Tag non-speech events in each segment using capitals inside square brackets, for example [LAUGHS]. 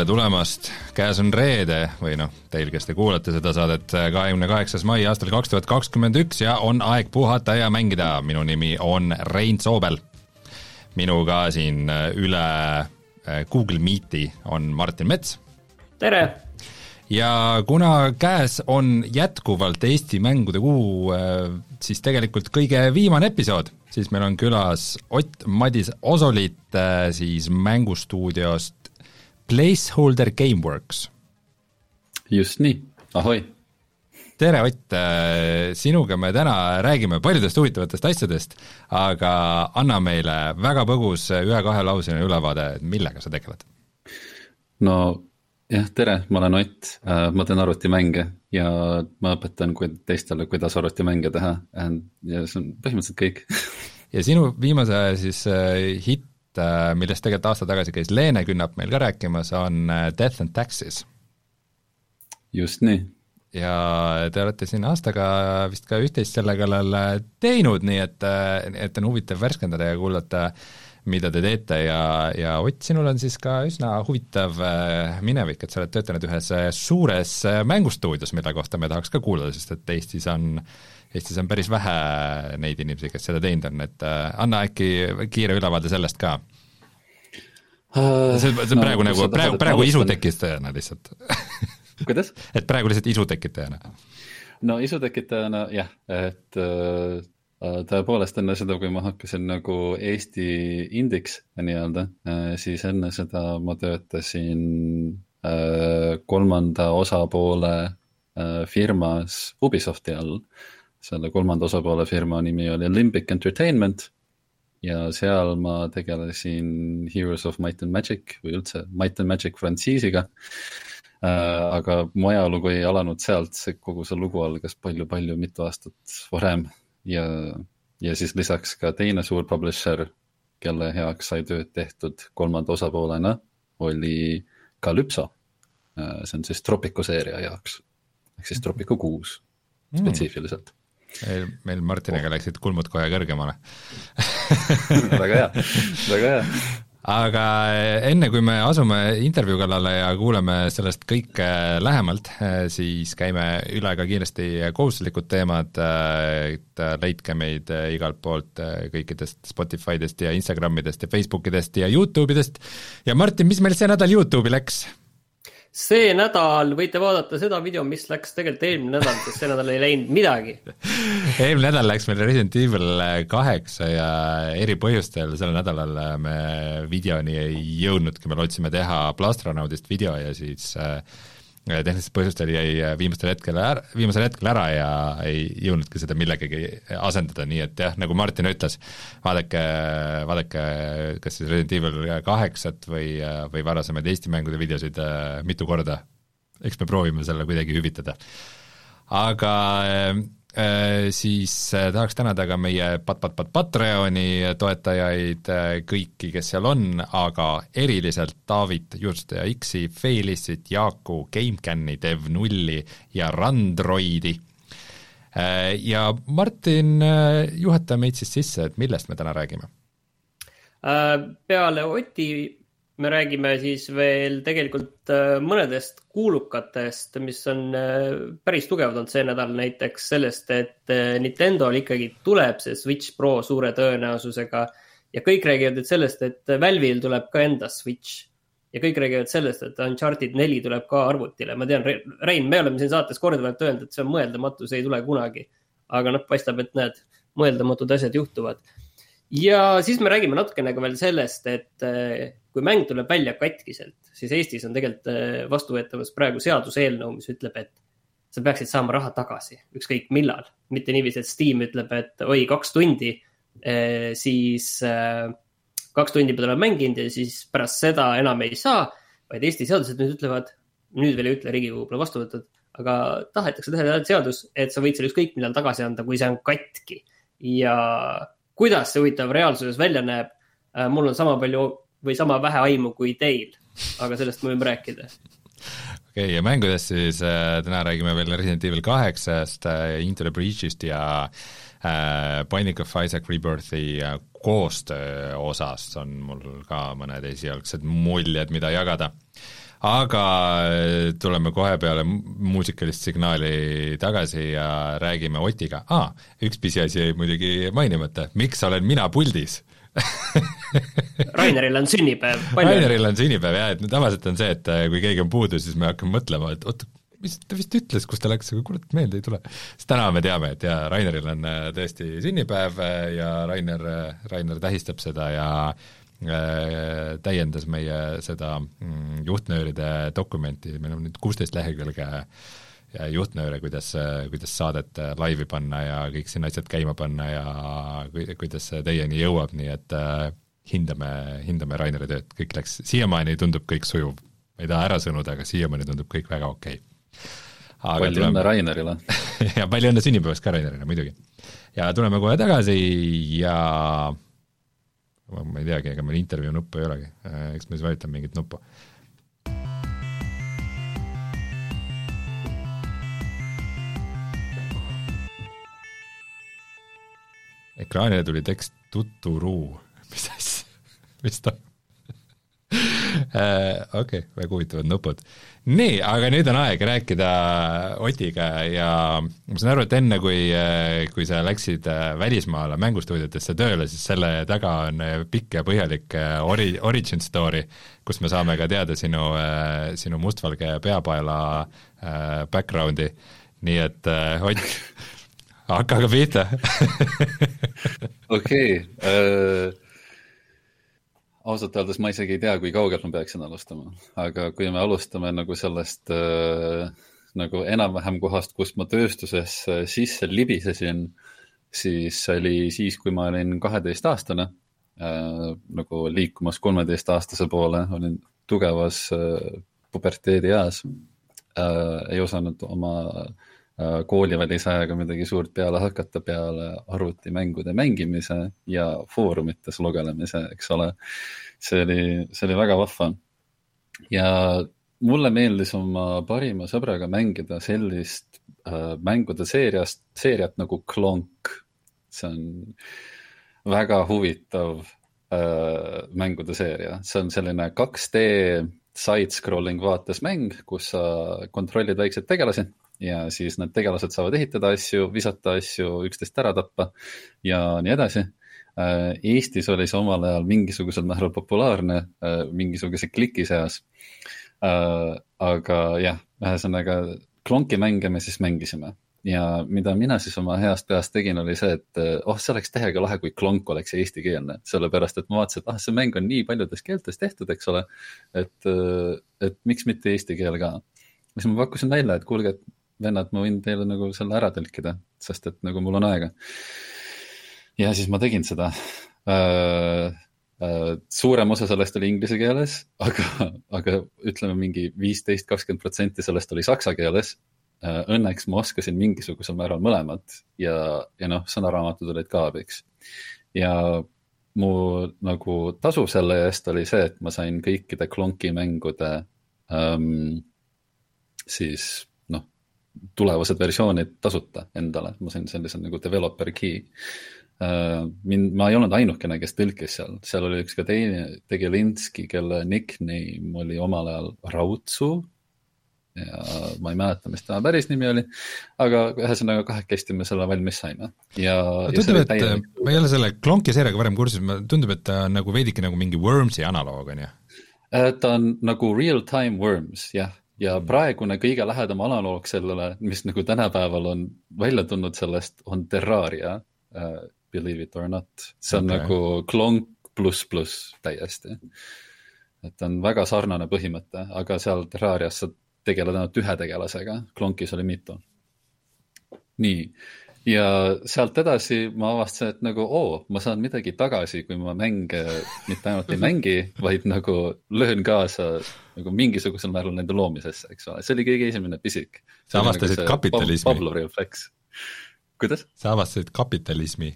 tere tulemast, käes on reede või noh, teil, kes te kuulate seda saadet, kahekümne kaheksas mai aastal kaks tuhat kakskümmend üks ja on aeg puhata ja mängida, minu nimi on Rein Soobel. minuga siin üle äh, Google Meeti on Martin Mets. tere! ja kuna käes on jätkuvalt Eesti mängude kuu, äh, siis tegelikult kõige viimane episood, siis meil on külas Ott Madis Osolit äh, siis mängustuudiost Placeholder Gameworks. just nii, ahoi! tere, Ott, sinuga me täna räägime paljudest huvitavatest asjadest, aga anna meile väga põgus ühe-kahelauseline ülevaade, millega sa tegeled? no jah, tere, ma olen Ott, ma teen arvutimänge ja ma õpetan kui teistele, kuidas arvutimänge teha ja see on põhimõtteliselt kõik ja sinu viimase siis äh, hitt Äh, millest tegelikult aasta tagasi käis Leene Künnap meil ka rääkimas, on äh, Death and Taxes. just nii. ja te olete siin aastaga vist ka üht-teist selle kallal äh, teinud, nii et, et on huvitav värskendada ja kuulata, mida te teete ja, ja Ott, sinul on siis ka üsna huvitav minevik, et sa oled töötanud ühes suures mängustuudios, mille kohta me tahaks ka kuulda, sest et Eestis on Eestis on päris vähe neid inimesi, kes seda teinud on, et anna äkki kiire ülevaade sellest ka see, see on praegu no, nagu, praegu, praegu isu tekitajana lihtsalt [LAUGHS] kuidas? et praegu lihtsalt isu tekitajana. no isu tekitajana jah, et äh, tõepoolest enne seda, kui ma hakkasin nagu Eesti indiks nii-öelda, äh, siis enne seda ma töötasin äh, kolmanda osapoole firmas Ubisofti all. Selle kolmanda osapoole firma nimi oli Limbic Entertainment ja seal ma tegelesin Heroes of Might and Magic või üldse Might and Magic frantsiisiga äh,. aga mu ajalugu ei alanud sealt, see kogu see lugu algas palju-palju mitu aastat varem ja, ja siis lisaks ka teine suur publisher, kelle heaks sai tööd tehtud kolmanda osapoolena, oli Calypso äh,. see on siis Tropico seeria jaoks ehk siis Tropico kuus mm. Meil, meil Martiniga läksid kulmud kohe kõrgemale. [LAUGHS] Väga hea, väga hea. Aga enne, kui me asume intervjuu kallale ja kuuleme sellest kõike lähemalt, siis käime üle ka kiiresti kohustuslikud teemad, et leidke meid igalt poolt kõikidest Spotify dest ja Instagramidest ja Facebookidest ja Youtube idest ja Martin, mis meil see nädal Youtube'i läks? See nädal võite vaadata seda video, mis läks tegelikult eelmine nädal, sest see nädal ei läinud midagi. [LAUGHS] Eelmine nädal läks meil Resident Evil kaheksa ja eri põhjustel sel nädalal me videoni ei jõudnudki, me lootsime teha Plastronaudist video ja siis äh, tehnilistel põhjustel jäi äh, viimastel hetkel ära, viimasel hetkel ära ja ei jõudnudki seda millegagi asendada, nii et jah, nagu Martin ütles, vaadake, vaadake kas siis Resident Evil kaheksat või, või varasemaid Eesti mängude videosid äh, mitu korda, eks me proovime selle kuidagi hüvitada. aga Äh, siis äh, tahaks tänada ka meie Pat-Pat-Pat Patreoni toetajaid, äh, kõiki, kes seal on, aga eriliselt Taavit, Jurste ja X-i, Felissit, Jaaku, GameCami, Dev0 ja Randroidi. Ja Martin, juhata meid siis sisse, et millest me täna räägime? peale Oti me räägime siis veel tegelikult äh, mõnedest kuulukatest, mis on äh, päris tugevad olnud see nädal, näiteks sellest, et äh, Nintendo'l ikkagi tuleb see Switch Pro suure tõenäosusega ja kõik räägivad nüüd sellest, et Valve'il tuleb ka enda Switch ja kõik räägivad sellest, et Uncharted neli tuleb ka arvutile. ma tean, Rein, me oleme siin saates korduvalt öelnud, et see on mõeldamatu, see ei tule kunagi. aga noh, paistab, et näed, mõeldamatud asjad juhtuvad ja siis me räägime natukene ka veel sellest, et kui mäng tuleb välja katkiselt, siis Eestis on tegelikult eh, vastuvõetamas praegu seaduseelnõu, mis ütleb, et sa peaksid saama raha tagasi, ükskõik millal. mitte niiviisi, et Steam ütleb, et oi, kaks tundi, eh, siis kaks tundi pead olema mänginud ja siis pärast seda enam ei saa, vaid Eesti seadused nüüd ütlevad, nüüd veel ei ütle, Riigikogu pole vastu võtnud, aga tahetakse teha seadus, et sa võid selle ükskõik millal tagasi anda, kui see on katki ja kuidas see huvitav reaalsuses välja näeb, äh, mul on sama palju või sama vähe aimu kui teil, aga sellest me võime rääkida okei okay,, ja mängudest siis äh, täna räägime veel Resident Evil kaheksast äh,, Into the Breach'ist ja äh, Binding of Isaac Rebirthi äh, koostöö osast on mul ka mõned esialgsed muljed, mida jagada. aga tuleme kohe peale muusikalist signaali tagasi ja räägime Otiga ah,. üks pisiasi jäi muidugi mainimata, miks olen mina puldis [LAUGHS] Raineril on sünnipäev. Raineril on sünnipäev jah, et tavaliselt on see, et kui keegi on puudu, siis me hakkame mõtlema, et oot, mis ta vist ütles, kus ta läks, aga kurat, meelde ei tule. siis täna me teame, et jaa, Raineril on äh, tõesti sünnipäev äh, ja Rainer, äh, Rainer tähistab seda ja äh, täiendas meie seda mm, juhtnööride dokumenti, meil on nüüd kuusteist lehekülge juhtnööre, kuidas, kuidas saadet laivi panna ja kõik siin asjad käima panna ja kuidas see teieni jõuab, nii et äh, hindame, hindame Raineri tööd, kõik läks, siiamaani tundub kõik sujuv. ma ei taha ära sõnuda, aga siiamaani tundub kõik väga okei okay palju tuleme... õnne Rainerile [LAUGHS] ja palju õnne sünnipäevast ka Rainerile muidugi. ja tuleme kohe tagasi ja ma ei teagi, ega meil intervjuu nuppu ei olegi, eks me siis vajutame mingit nuppu. Ekraanile tuli tekst tuturu, [LAUGHS] mis asja, mis ta [LAUGHS] Äh, okei okay,, väga huvitavad nupud. nii, aga nüüd on aeg rääkida Otiga ja ma saan aru, et enne, kui, äh, kui sa läksid äh, välismaale mängustuudiotesse tööle, siis selle taga on pikk ja põhjalik ori-, origin story, kus me saame ka teada sinu, sinu mustvalge peapaela background'i, nii et Ott, [LAUGHS] pihta [LAUGHS] okei okay, uh ausalt öeldes ma isegi ei tea, kui kaugelt ma peaksin alustama, aga kui me alustame nagu sellest äh, nagu enam-vähem kohast, kust ma tööstusesse sisse libisesin, siis oli siis, kui ma olin kaheteistaastane äh,, nagu liikumas kolmeteistaastase poole, olin tugevas äh, puberteedieas äh,. ei osanud oma äh, koolivälise ajaga midagi suurt peale hakata peale arvutimängude mängimise ja foorumites lugelemise, eks ole see oli, see oli väga vahva. ja mulle meeldis oma parima sõbraga mängida sellist äh, mängude seeriast, seeriat nagu Klonk. see on väga huvitav äh, mängude seeria, see on selline 2D side-scrolling vaates mäng, kus sa kontrollid väikseid tegelasi ja siis need tegelased saavad ehitada asju, visata asju, üksteist ära tappa ja nii edasi Äh, Eestis oli see omal ajal mingisugusel määral populaarne äh, mingisuguse kliki seas. Äh, aga jah, ühesõnaga klonki mänge me siis mängisime ja mida mina siis oma heast peast tegin, oli see, et oh, see oleks täiega lahe, kui klonk oleks eestikeelne, sellepärast et ma vaatasin, et ah, see mäng on nii paljudes keeltes tehtud, eks ole. et, et miks mitte eesti keel ka. siis ma pakkusin välja, et kuulge, et vennad, ma võin teile nagu selle ära tõlkida, sest et nagu mul on aega ja siis ma tegin seda äh,. Äh, suurem osa sellest oli inglise keeles, aga, aga ütleme mingi viisteist, kakskümmend protsenti sellest oli saksa keeles äh,. Õnneks ma oskasin mingisugusel määral mõlemat ja, ja noh, sõnaraamatud olid ka abiks. ja mu nagu tasu selle eest oli see, et ma sain kõikide klonki mängude ähm, siis tulevased versioonid tasuta endale, ma sain sellise nagu developer key Äh, mind, ma ei olnud ainukene, kes tõlkis seal, seal oli üks ka teine, Tegelinski, kelle nickname oli omal ajal Raudsu. ja ma ei mäleta, mis tema päris nimi oli, aga ühesõnaga kahekesti me selle valmis saime ja. tundub, et täielik... ma ei ole selle Klonki seeriaga varem kursis, tundub, et ta on nagu veidike nagu mingi Wormsi analoog, on ju? Äh, ta on nagu real-time Worms, jah ja mm. praegune kõige lähedam analoog sellele, mis nagu tänapäeval on välja tulnud sellest, on Terraria äh, believe it or not, see on okay. nagu klonk pluss pluss täiesti. et on väga sarnane põhimõte, aga seal Terrarias sa tegeled ainult ühe tegelasega, klonkis oli mitu. nii, ja sealt edasi ma avastasin, et nagu oo, ma saan midagi tagasi, kui ma mänge mitte ainult ei mängi, vaid nagu löön kaasa nagu mingisugusel määral nende loomisesse, eks ole, see oli kõige esimene pisik. sa avastasid nagu kapitalismi. Pavlovi refleks kuidas? sa avastasid kapitalismi?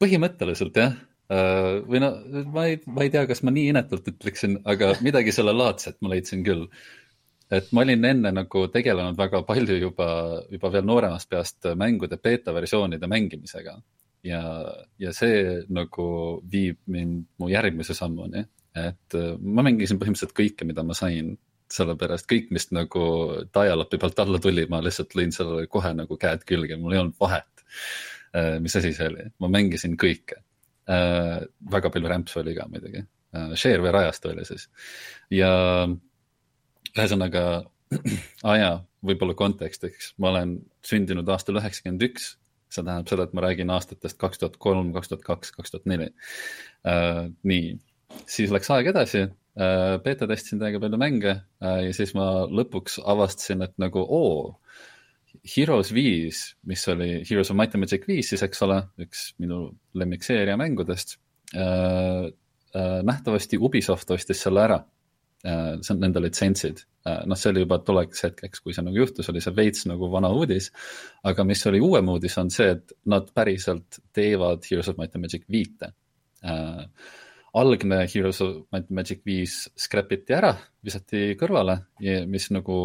põhimõtteliselt jah, äh, või no ma ei, ma ei tea, kas ma nii inetult ütleksin, aga midagi selle laadset ma leidsin küll. Et ma olin enne nagu tegelenud väga palju juba, juba veel nooremast peast mängude beeta versioonide mängimisega. ja, ja see nagu viib mind mu järgmise sammuni, et äh, ma mängisin põhimõtteliselt kõike, mida ma sain sellepärast kõik, mis nagu dial-up'i pealt alla tuli, ma lihtsalt lõin sellele kohe nagu käed külge, mul ei olnud vahet, äh, mis asi see oli, ma mängisin kõike. väga palju rämpsu oli ka muidugi, shareware ajastu oli siis ja ühesõnaga [CLEARS THROAT] jaa, võib-olla kontekstiks, ma olen sündinud aastal üheksakümmend üks, see tähendab seda, et ma räägin aastatest kaks tuhat kolm, kaks tuhat kaks, kaks tuhat neli. Äh, nii, siis läks aeg edasi, äh, beeta testisin täiega palju mänge äh, ja siis ma lõpuks avastasin, et nagu oo, Heroes viis, mis oli Heroes of Might and Magic viis siis, eks ole, üks minu lemmikseeria mängudest. nähtavasti Ubisoft ostis selle ära Äh, see on nende litsentsid. Äh, noh, see oli juba tolleks hetkeks, kui see nagu juhtus, oli see veits nagu vana uudis. aga mis oli uuem uudis, on see, et nad päriselt teevad Heroes of Might and Magic viite äh,. algne Heroes of Might and Magic viis scrap iti ära, visati kõrvale, mis nagu,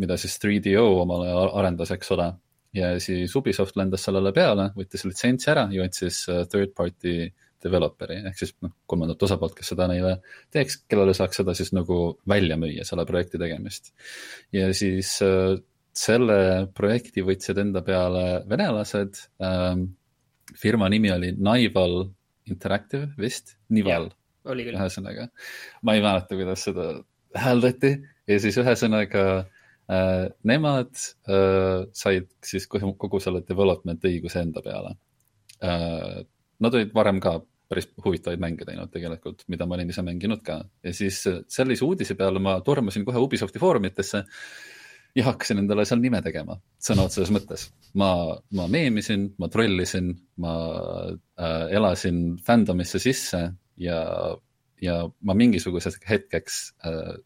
mida siis 3DO omale arendas, eks ole. ja siis Ubisoft lendas sellele peale, võttis litsentsi ära ja otsis äh, third party äh, developer'i ehk siis noh, kolmandat osapoolt, kes seda neile teeks, kellele saaks seda siis nagu välja müüa, selle projekti tegemist. ja siis äh, selle projekti võtsid enda peale venelased ähm,. firma nimi oli Nival Interactive vist, Nival. ühesõnaga, ma ei mäleta, kuidas seda hääldati ja siis ühesõnaga äh, nemad äh, said siis kogu, kogu selle development õiguse enda peale äh, Nad olid varem ka päris huvitavaid mänge teinud tegelikult, mida ma olin ise mänginud ka ja siis äh, sellise uudise peale ma tormasin kohe Ubisofti foorumitesse ja hakkasin endale seal nime tegema, sõna otseses mõttes. ma, ma meemisin, ma trollisin, ma äh, elasin fandomisse sisse ja, ja ma mingisuguseks hetkeks äh,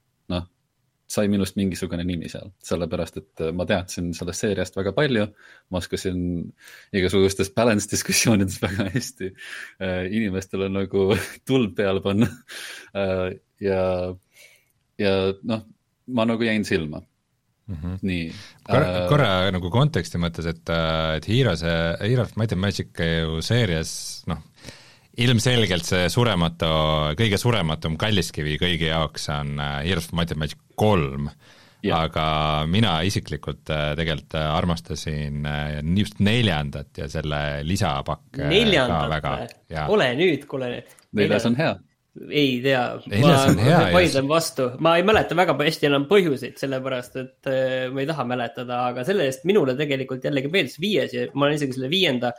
sai minust mingisugune nimi seal, sellepärast et äh, ma teadsin sellest seeriast väga palju. ma oskasin igasugustes balance diskussioonides [LAUGHS] väga hästi äh, inimestele nagu [LAUGHS] tuld peale panna äh,. ja, ja noh, ma nagu jäin silma Mm -hmm. nii. korra korra nagu konteksti mõttes, et, et Heroes, Heroes Might and Magic ju seerias noh, ilmselgelt see surematu, kõige surematum kalliskivi kõigi jaoks on Heroes of Might and Magic kolm, aga mina isiklikult äh, tegelikult äh, armastasin äh, just neljandat ja selle lisapakke ka väga. ole nüüd, kuule. neljas on hea. Ei tea, ma vaidlen vastu, ma ei mäleta väga hästi enam põhjuseid, sellepärast et ma ei taha mäletada, aga selle eest minule tegelikult jällegi meeldis viies ja ma olen isegi selle viienda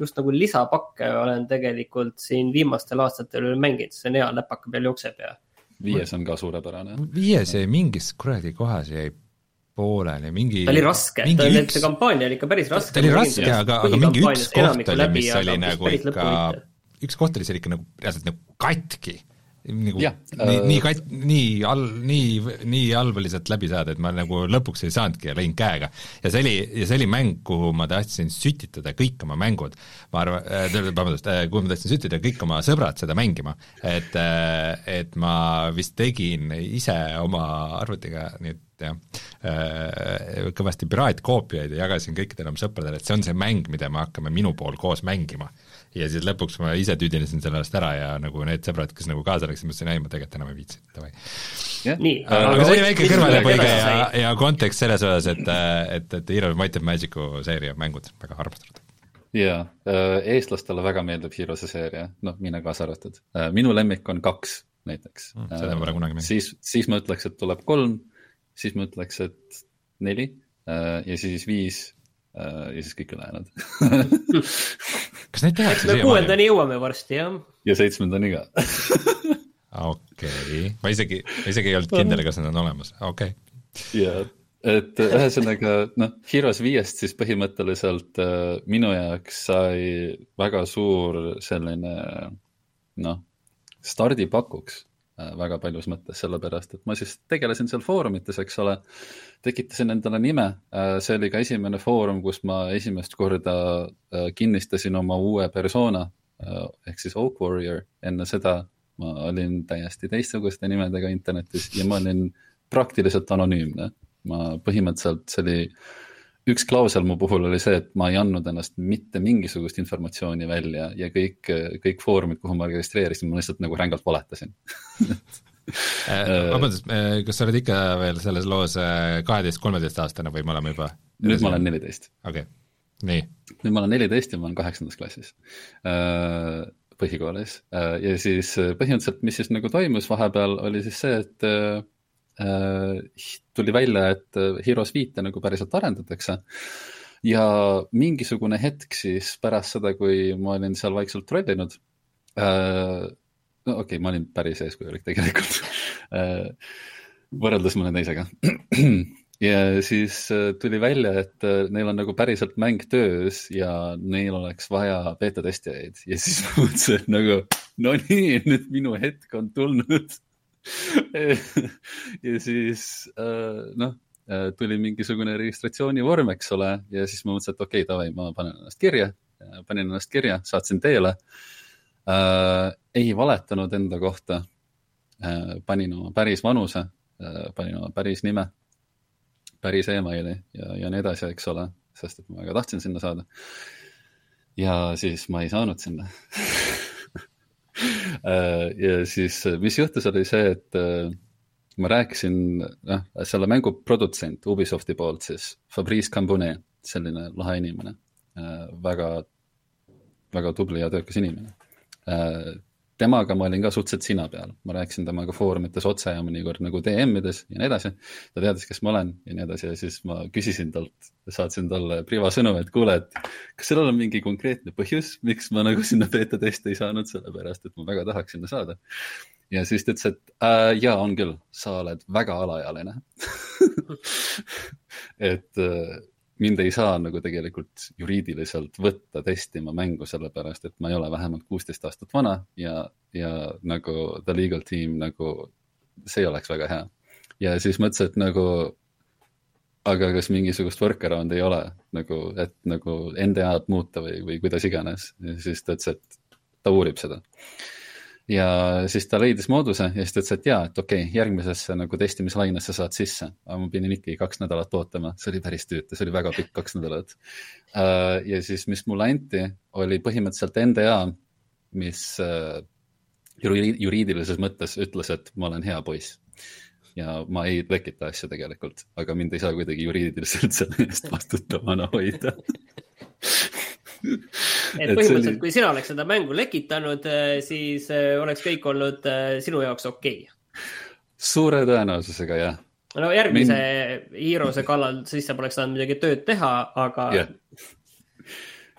just nagu lisapakke olen tegelikult siin viimastel aastatel mänginud, see on hea, läpaka peal jookseb ja viies on ka suurepärane. viies jäi mingis kuradi kohas jäi pooleli, mingi. ta oli raske, ta oli, see kampaania oli ikka päris raske. ta oli raske, aga, aga mingi üks koht oli, mis oli nagu ikka, üks koht oli seal ikka nagu reaalselt nagu katki nagu ja, nii äh..., nii kat-, nii all, nii, nii sealt läbi saada, et ma nagu lõpuks ei saanudki ja lõin käega. ja see oli, ja see oli mäng, kuhu ma tahtsin sütitada kõik oma mängud, ma arvan äh,, vabandust äh,, kuhu ma tahtsin sütitada kõik oma sõbrad seda mängima, et äh, et ma vist tegin ise oma arvutiga nüüd jah, äh, kõvasti piraatkoopiaid ja jagasin kõikidele oma sõpradele, et see on see mäng, mida me hakkame minu pool koos mängima ja siis lõpuks ma ise tüüdinesin sellest ära ja nagu need sõbrad, kes nagu kaasa läksid, mõtlesin, ei, ma tegelikult enam ei viitsi, davai. aga, see oli väike kõrvalepõige ja, ja kontekst selles osas, et, et, et Heroes Might and Magic'u seeria mängud väga armastatud. jaa, äh, eestlastele väga meeldib Heroes'e seeria, noh, mina kaasa arvatud. Äh, minu lemmik on kaks näiteks mm,. seda pole kunagi mänginud. siis, siis ma ütleks, et tuleb kolm, siis ma ütleks, et neli äh, ja siis viis Äh, ja siis kõik ülejäänud [LAUGHS] kas neid tehakse siiamaani? kuuendani jõuame varsti, jah. ja seitsmendani ka. [LAUGHS] Okei. Ma isegi, ma isegi ei olnud kindel, kas need on olemas, okei. Okay.. ja, et ühesõnaga noh, Heroes viiest siis põhimõtteliselt äh, minu jaoks sai väga suur selline noh, stardipakuks Äh, väga paljus mõttes, sellepärast et ma siis tegelesin seal foorumites, eks ole, tekitasin endale nime, äh, see oli ka esimene foorum, kus ma esimest korda äh, kinnistasin oma uue persona ehk siis Oak Warrior, enne seda ma olin täiesti teistsuguste nimedega internetis ja ma olin praktiliselt anonüümne. ma põhimõtteliselt, see oli üks klausel mu puhul oli see, et ma ei andnud ennast mitte mingisugust informatsiooni välja ja kõik, kõik foorumid, kuhu ma registreerisin, ma lihtsalt nagu rängalt valetasin [LAUGHS] vabandust, kas sa oled ikka veel selles loos kaheteist-kolmeteistaastane või me oleme juba? nüüd ma olen neliteist. okei okay., nii. nüüd ma olen neliteist ja ma olen kaheksandas klassis põhikoolis ja siis põhimõtteliselt, mis siis nagu toimus vahepeal, oli siis see, et tuli välja, et Heroes viite nagu päriselt arendatakse ja mingisugune hetk siis pärast seda, kui ma olin seal vaikselt trollinud äh,, no okei okay,, ma olin päris eeskujulik tegelikult. Äh, võrreldes mõne teisega. Ja siis äh, tuli välja, et äh, neil on nagu päriselt mäng töös ja neil oleks vaja beeta testijaid. Ja siis ma mõtlesin, et nagu no nii, nüüd minu hetk on tulnud. [LAUGHS] Ja siis noh tuli mingisugune registratsioonivorm, eks ole, ja siis ma mõtlesin, et okei okay,, davai, ma panen ennast kirja, panin ennast kirja, saatsin teele. äh,. Ei valetanud enda kohta äh,. panin oma päris vanuse äh,, panin oma päris nime, päris emaili ja, ja nii edasi, eks ole, sest et ma väga tahtsin sinna saada. ja siis ma ei saanud sinna [LAUGHS] äh, ja siis, mis juhtus, oli see, et äh, ma rääkisin, noh, selle mängu produtsent Ubisofti poolt siis, Fabrice Cambone, selline lahe inimene äh,, väga, väga tubli ja töökas inimene äh,. Temaga ma olin ka suhteliselt sina peal, ma rääkisin temaga foorumites otse ja mõnikord nagu DM-ides ja nii edasi. ta teadis, kes ma olen ja nii edasi ja siis ma küsisin talt, saatsin talle privasõnumi, et kuule, et kas sellel on mingi konkreetne põhjus, miks ma nagu sinna beeta testi ei saanud, sellepärast et ma väga tahaks sinna saada. Ja siis ta ütles, et äh, jaa, on küll, sa oled väga alaealine. [LAUGHS] Et äh, mind ei saa nagu tegelikult juriidiliselt võtta testima mängu, sellepärast et ma ei ole vähemalt kuusteist aastat vana ja, ja nagu the legal team nagu, see oleks väga hea. ja siis mõtlesin, et nagu, aga kas mingisugust workaround'i ei ole nagu, et nagu NDA-d muuta või, või kuidas iganes. ja siis ta ütles, et ta uurib seda ja siis ta leidis mooduse ja siis ta ütles, et jaa, et okei okay,, järgmisesse nagu testimislainesse saad sisse. aga ma pidin ikkagi kaks nädalat ootama, see oli päris tüütu, see oli väga pikk kaks nädalat. Äh, ja siis, mis mulle anti, oli põhimõtteliselt NDA, mis äh, juriidilises mõttes ütles, et ma olen hea poiss ja ma ei lekita asju tegelikult, aga mind ei saa kuidagi juriidiliselt selle eest vastutavana hoida [LAUGHS] [LAUGHS] et põhimõtteliselt kui sina oleks seda mängu lekitanud, eh, siis eh, oleks kõik olnud eh, sinu jaoks okei okay.. suure tõenäosusega, jah. no järgmise Mind... Heroes'e kallal, siis sa poleks saanud midagi tööd teha, aga yeah.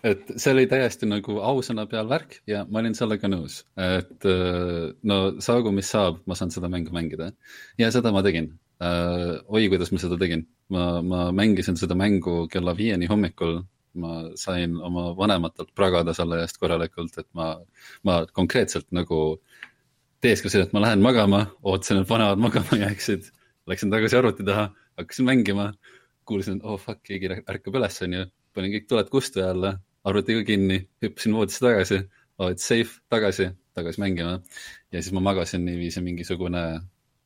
et see oli täiesti nagu ausõna peal värk ja ma olin sellega nõus, et no saagu, mis saab, ma saan seda mängu mängida. ja seda ma tegin uh,. oi, kuidas ma seda tegin, ma, ma mängisin seda mängu kella viieni hommikul ma sain oma vanematelt pragada selle eest korralikult, et ma, ma konkreetselt nagu teeskasin, et ma lähen magama, ootasin, et vanemad magama [LAUGHS] jääksid. Läksin tagasi arvuti taha, hakkasin mängima, kuulsin, oh fuck, keegi ärkab üles, onju. panin kõik tuled kustu jälle, arvuti ka kinni, hüppasin voodisse tagasi, it's safe, tagasi, tagasi mängima. ja siis ma magasin niiviisi mingisugune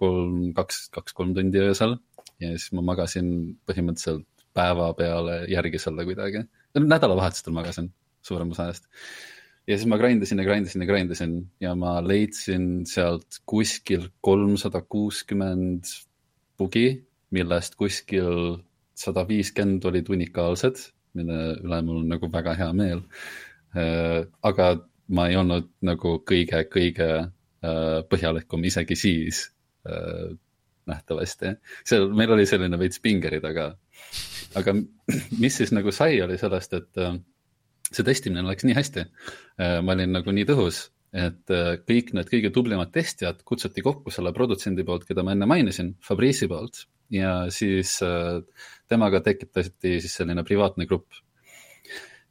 kolm, kaks, kaks-kolm tundi öösel ja siis ma magasin põhimõtteliselt päeva peale järgi selle kuidagi nädalavahetustel magasin suurem osa ajast. ja siis ma grind isin ja grind isin ja grind isin ja ma leidsin sealt kuskil kolmsada kuuskümmend bugi, millest kuskil sada viiskümmend olid unikaalsed, mille üle mul on nagu väga hea meel. Äh, aga ma ei olnud nagu kõige-kõige äh, põhjalikum isegi siis äh, nähtavasti. seal, meil oli selline veits pingeri taga aga mis siis nagu sai, oli sellest, et äh, see testimine läks nii hästi. Äh, ma olin nagu nii tõhus, et äh, kõik need kõige tublimad testijad kutsuti kokku selle produtsendi poolt, keda ma enne mainisin, Fabrice'i poolt ja siis temaga tekitati siis selline privaatne grupp.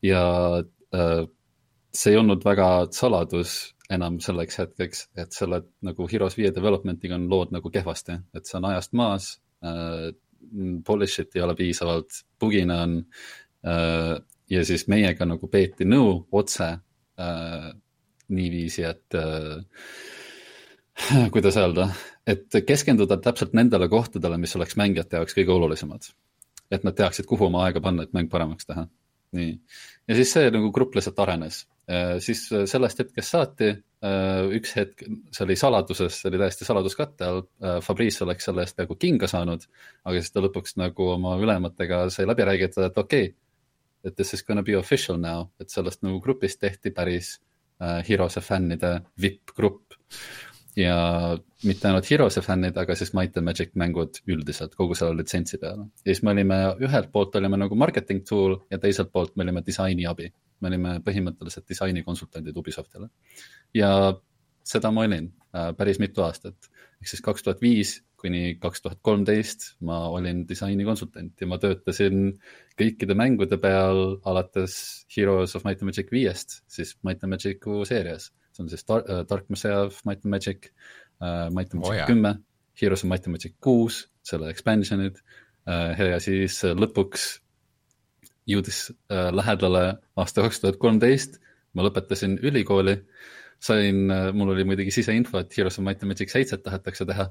ja see ei olnud väga saladus enam selleks hetkeks, et selle nagu Heroes viie development'iga on lood nagu kehvasti, et see on ajast maas polish'it ei ole piisavalt, bugina on äh,. ja siis meiega nagu peeti nõu otse äh, niiviisi, et äh, kuidas öelda, et keskenduda täpselt nendele kohtadele, mis oleks mängijate jaoks kõige olulisemad. et nad teaksid, kuhu oma aega panna, et mäng paremaks teha. Nii, ja siis see nagu grupp lihtsalt arenes, siis sellest hetkest saati üks hetk, see oli saladuses, see oli täiesti saladuskatte all, Fabrice oleks selle eest peaaegu kinga saanud, aga siis ta lõpuks nagu oma ülematega sai läbi räägitud, et okei okay,, et this is gonna be official now, et sellest nagu grupist tehti päris äh, Heroes'e fännide vipp-grupp. Ja mitte ainult Heroes'e fännid, aga siis Might and Magic mängud üldiselt kogu selle litsentsi peale. ja siis me olime, ühelt poolt olime nagu marketing tool ja teiselt poolt me olime disaini abi. me olime põhimõtteliselt disainikonsultandid Ubisoftile. ja seda ma olin äh, päris mitu aastat, ehk siis kaks tuhat viis kuni kaks tuhat kolmteist ma olin disainikonsultant ja ma töötasin kõikide mängude peal alates Heroes of Might and Magic viiest, siis Might and Magic'u seerias. On siis Dark, uh, Dark Messiah of Might and Magic uh,, Might and Magic kümme oh,, Heroes of Might and Magic kuus, selle expansion'id uh, ja siis uh, lõpuks jõudis uh, lähedale aasta kaks tuhat kolmteist, ma lõpetasin ülikooli, sain uh,, mul oli muidugi siseinfo, et Heroes of Might and Magic seitset tahetakse teha.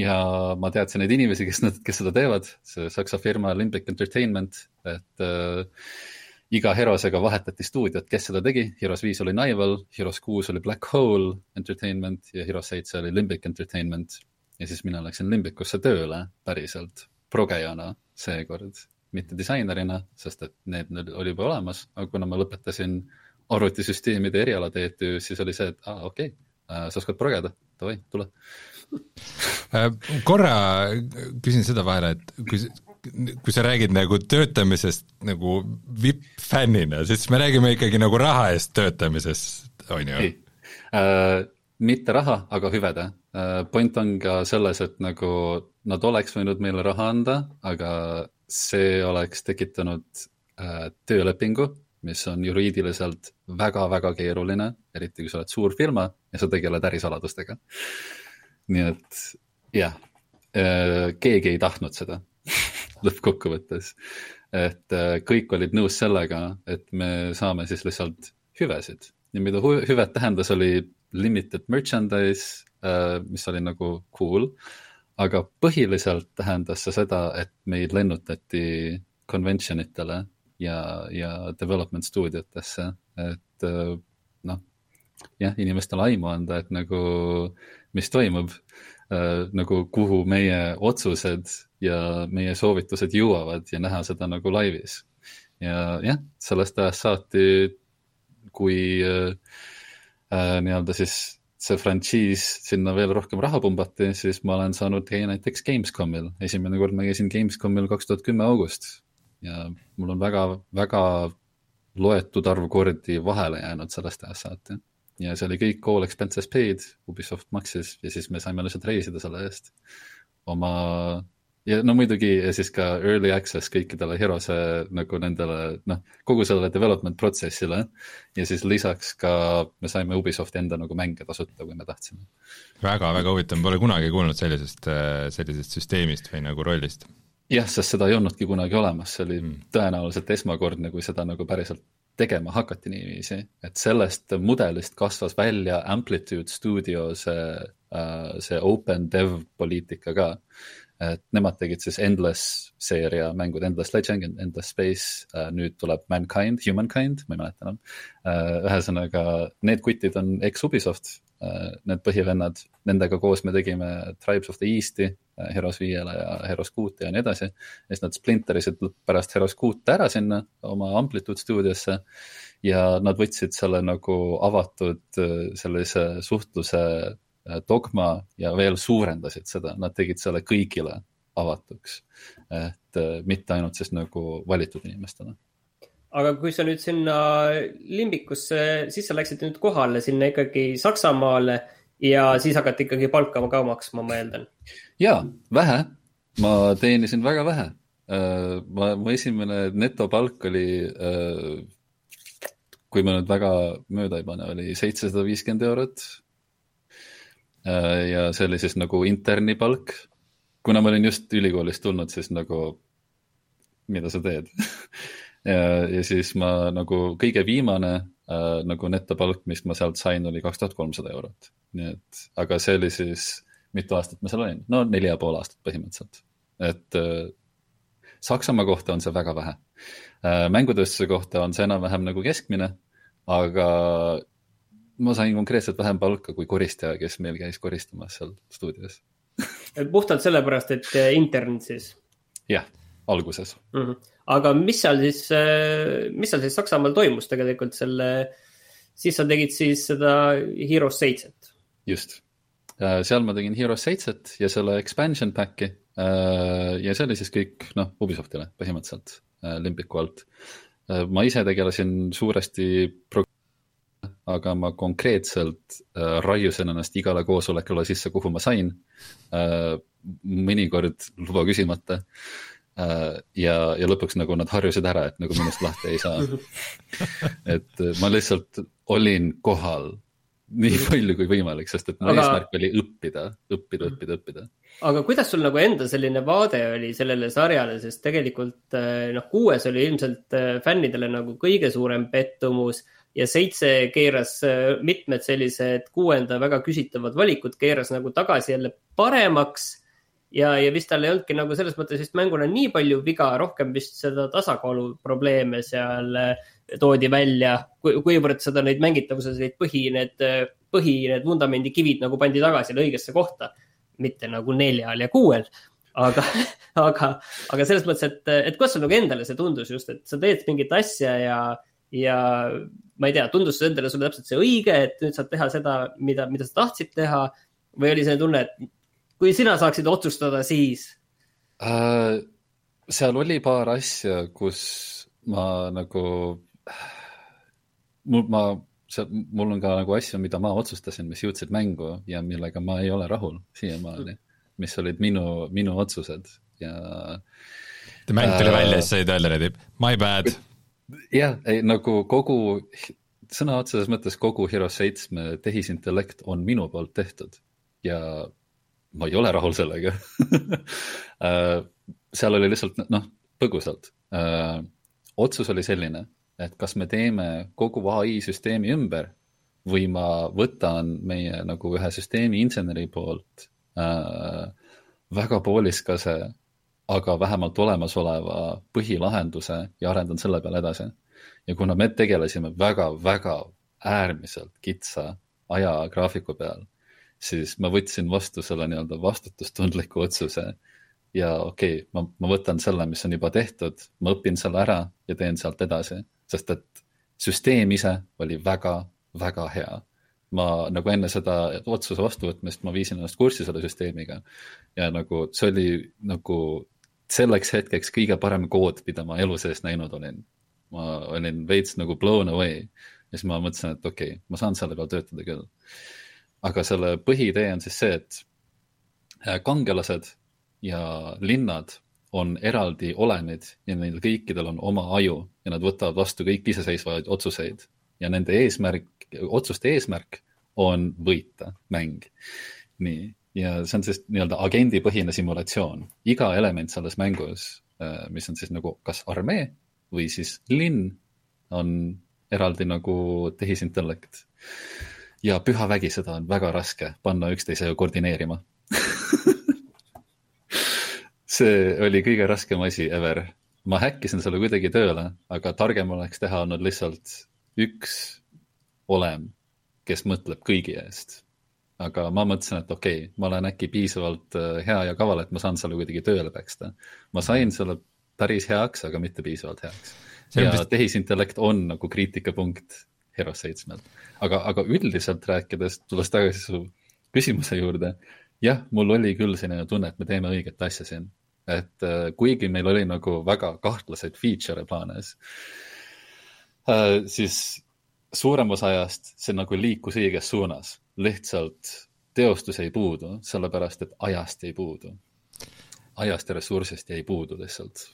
Ja ma teadsin neid inimesi, kes, kes seda teevad, see saksa firma Limbic Entertainment, et äh, iga Herosega vahetati stuudiot, kes seda tegi, Heroes viis oli Nival, Heroes kuus oli Black Hole Entertainment ja Heroes seitse oli Limbic Entertainment. ja siis mina läksin Limbicusse tööle päriselt, progejana seekord, mitte disainerina, sest et need oli juba olemas, aga kuna ma lõpetasin arvutisüsteemide eriala TTÜ, siis oli see, et aa ah, okei okay,, äh, sa oskad progeda, davai, tule. Äh, korra küsin seda vahele, et kui, kui sa räägid nagu töötamisest nagu vipp-fännina, siis me räägime ikkagi nagu raha eest töötamisest, on ju? Äh, mitte raha, aga hüvede äh,. point on ka selles, et nagu nad oleks võinud meile raha anda, aga see oleks tekitanud äh, töölepingu, mis on juriidiliselt väga-väga keeruline, eriti kui sa oled suur firma ja sa tegeled ärisaladustega. nii et jah, keegi ei tahtnud seda [LAUGHS] lõppkokkuvõttes. et äh, kõik olid nõus sellega, et me saame siis lihtsalt hüvesid ja mida hüved tähendas, oli limited merchandise, äh, mis oli nagu cool. aga põhiliselt tähendas see seda, et meid lennutati convention itele ja, ja development stuudiotesse, et noh, jah, inimestele aimu anda, et nagu mis toimub äh, nagu kuhu meie otsused ja meie soovitused jõuavad ja näha seda nagu laivis. ja jah, sellest ajast saati, kui äh, äh, nii-öelda siis see frantsiis sinna veel rohkem raha pumbati, siis ma olen saanud käia näiteks Gamescomil. esimene kord ma käisin Gamescomil kaks tuhat kümme august ja mul on väga, väga loetud arv kordi vahele jäänud sellest ajast saati ja see oli kõik all expenses paid, Ubisoft maksis ja siis me saime lihtsalt reisida selle eest oma ja no muidugi ja siis ka early access kõikidele Herose nagu nendele noh, kogu sellele development protsessile. ja siis lisaks ka me saime Ubisofti enda nagu mänge tasuta, kui me tahtsime väga,. väga-väga huvitav, ma pole kunagi kuulnud sellisest, sellisest süsteemist või nagu rollist. jah, sest seda ei olnudki kunagi olemas, see oli mm. tõenäoliselt esmakordne, kui seda nagu päriselt tegema hakati niiviisi, et sellest mudelist kasvas välja Amplitude Studio see, äh, see open dev poliitika ka. et nemad tegid siis Endless seeria mängud, Endless Legend, Endless Space, äh, nüüd tuleb Mankind, Humankind, ma ei mäleta enam. Äh, ühesõnaga, need kutid on ex-Ubisoft, need põhivennad, nendega koos me tegime Tribes of the East'i Heroes viiele ja Heroes kuute ja nii edasi. ja siis nad splinterisid pärast Heroes kuute ära sinna oma Amplitude stuudiosse ja nad võtsid selle nagu avatud sellise suhtluse äh, dogma ja veel suurendasid seda, nad tegid selle kõigile avatuks. et äh, mitte ainult siis nagu valitud inimestele aga kui sa nüüd sinna limbikusse, siis sa läksid nüüd kohale sinna ikkagi Saksamaale ja siis hakati ikkagi palka ka maksma, ma eeldan. ja, vähe, ma teenisin väga vähe. Äh, ma, mu esimene netopalk oli, äh, kui ma nüüd väga mööda ei pane, oli seitsesada viiskümmend eurot. Äh, ja see oli siis nagu interni palk. kuna ma olin just ülikoolist tulnud, siis nagu, mida sa teed [LAUGHS] ja, siis ma nagu kõige viimane äh, nagu netopalk, mis ma sealt sain, oli kaks tuhat kolmsada eurot. nii et, aga see oli siis, mitu aastat ma seal olin, no neli ja pool aastat põhimõtteliselt. et äh, Saksamaa kohta on see väga vähe. mängutööstuse kohta on see enam-vähem nagu keskmine, aga ma sain konkreetselt vähem palka kui koristaja, kes meil käis koristamas seal stuudios puhtalt sellepärast, et intern siis? jah, alguses mm. -hmm. Aga mis seal siis, mis seal siis Saksamaal toimus tegelikult selle, siis sa tegid siis seda Heroes seitset? just, seal ma tegin Heroes seitset ja selle expansion pack'i Äh, ja see oli siis kõik, noh, Ubisoftile põhimõtteliselt äh, limbiku alt. Äh, ma ise tegelesin suuresti pro-, aga ma konkreetselt raiusin ennast igale koosolekule sisse, kuhu ma sain. mõnikord luba küsimata. Ja, ja lõpuks nagu nad harjusid ära, et nagu minust lahti ei saa. [LAUGHS] et ma lihtsalt olin kohal nii palju kui võimalik, sest et mu aga... eesmärk oli õppida, õppida, õppida, õppida. aga kuidas sul nagu enda selline vaade oli sellele sarjale, sest tegelikult eh, noh, kuues oli ilmselt fännidele nagu kõige suurem pettumus ja seitse keeras mitmed sellised kuuenda väga küsitavad valikud, keeras nagu tagasi jälle paremaks ja, ja vist tal ei olnudki nagu selles mõttes vist mänguna nii palju viga, rohkem vist seda tasakaalu probleeme seal toodi välja, kuivõrd seda neid mängitavuses neid põhi, need, põhi, need vundamendikivid nagu pandi tagasi õigesse kohta. mitte nagu neljal ja kuuel, aga, [LAUGHS] aga, aga selles mõttes, et, et kuidas sul nagu endale see tundus just, et sa teed mingit asja ja, ja ma ei tea, tundus see endale sulle täpselt see õige, et nüüd saad teha seda, mida, mida sa tahtsid teha või oli selline tunne, et kui sina saaksid otsustada, siis äh,? seal oli paar asja, kus ma nagu mul, ma, see, mul on ka nagu asju, mida ma otsustasin, mis jõudsid mängu ja millega ma ei ole rahul siiamaani, mis olid minu, minu otsused ja. mäng tuli äh, välja, siis said öelda niimoodi, my bad. jah, ei nagu kogu, sõna otseses mõttes kogu Heroes seitsme tehisintellekt on minu poolt tehtud ja ma ei ole rahul sellega [LAUGHS] äh, seal oli lihtsalt noh, põgusalt äh, otsus oli selline et kas me teeme kogu ai süsteemi ümber või ma võtan meie nagu ühe süsteemi inseneri poolt äh, väga pooliskase, aga vähemalt olemasoleva põhilahenduse ja arendan selle peale edasi. ja kuna me tegelesime väga-väga äärmiselt kitsa ajagraafiku peal, siis ma võtsin vastu selle nii-öelda vastutustundliku otsuse ja okei okay,, ma, ma võtan selle, mis on juba tehtud, ma õpin selle ära ja teen sealt edasi sest et süsteem ise oli väga-väga hea. ma nagu enne seda otsuse vastuvõtmist, ma viisin ennast kurssi selle süsteemiga ja nagu see oli nagu selleks hetkeks kõige parem kood, mida ma elu sees näinud olin. ma olin veits nagu blown away ja siis ma mõtlesin, et okei okay,, ma saan selle peal töötada küll. Aga selle põhiidee on siis see, et äh, kangelased ja linnad on eraldi olemid ja neil kõikidel on oma aju ja nad võtavad vastu kõik iseseisvaid otsuseid ja nende eesmärk, otsuste eesmärk on võita mäng. nii, ja see on siis nii-öelda agendipõhine simulatsioon. iga element selles mängus, äh, mis on siis nagu kas armee või siis linn, on eraldi nagu tehisintellekt. Ja püha vägi, seda on väga raske panna üksteisega koordineerima [LAUGHS] see oli kõige raskem asi ever. ma häkkisin selle kuidagi tööle, aga targem oleks teha olnud lihtsalt üks olem, kes mõtleb kõigi eest. aga ma mõtlesin, et okei okay,, ma olen äkki piisavalt äh, hea ja kaval, et ma saan selle kuidagi tööle päksta. ma sain selle päris heaks, aga mitte piisavalt heaks. ja vist... tehisintellekt on nagu kriitikapunkt Heroes seitsmel. aga, aga üldiselt rääkides, tulles tagasi su küsimuse juurde, jah, mul oli küll selline tunne, et me teeme õiget asja siin et äh, kuigi meil oli nagu väga kahtlaseid feature'e plaanis, äh, siis suurem osa ajast see nagu liikus õiges suunas, lihtsalt teostus ei puudu, sellepärast et ajast ei puudu. ajast ja ressursist jäi puudu lihtsalt.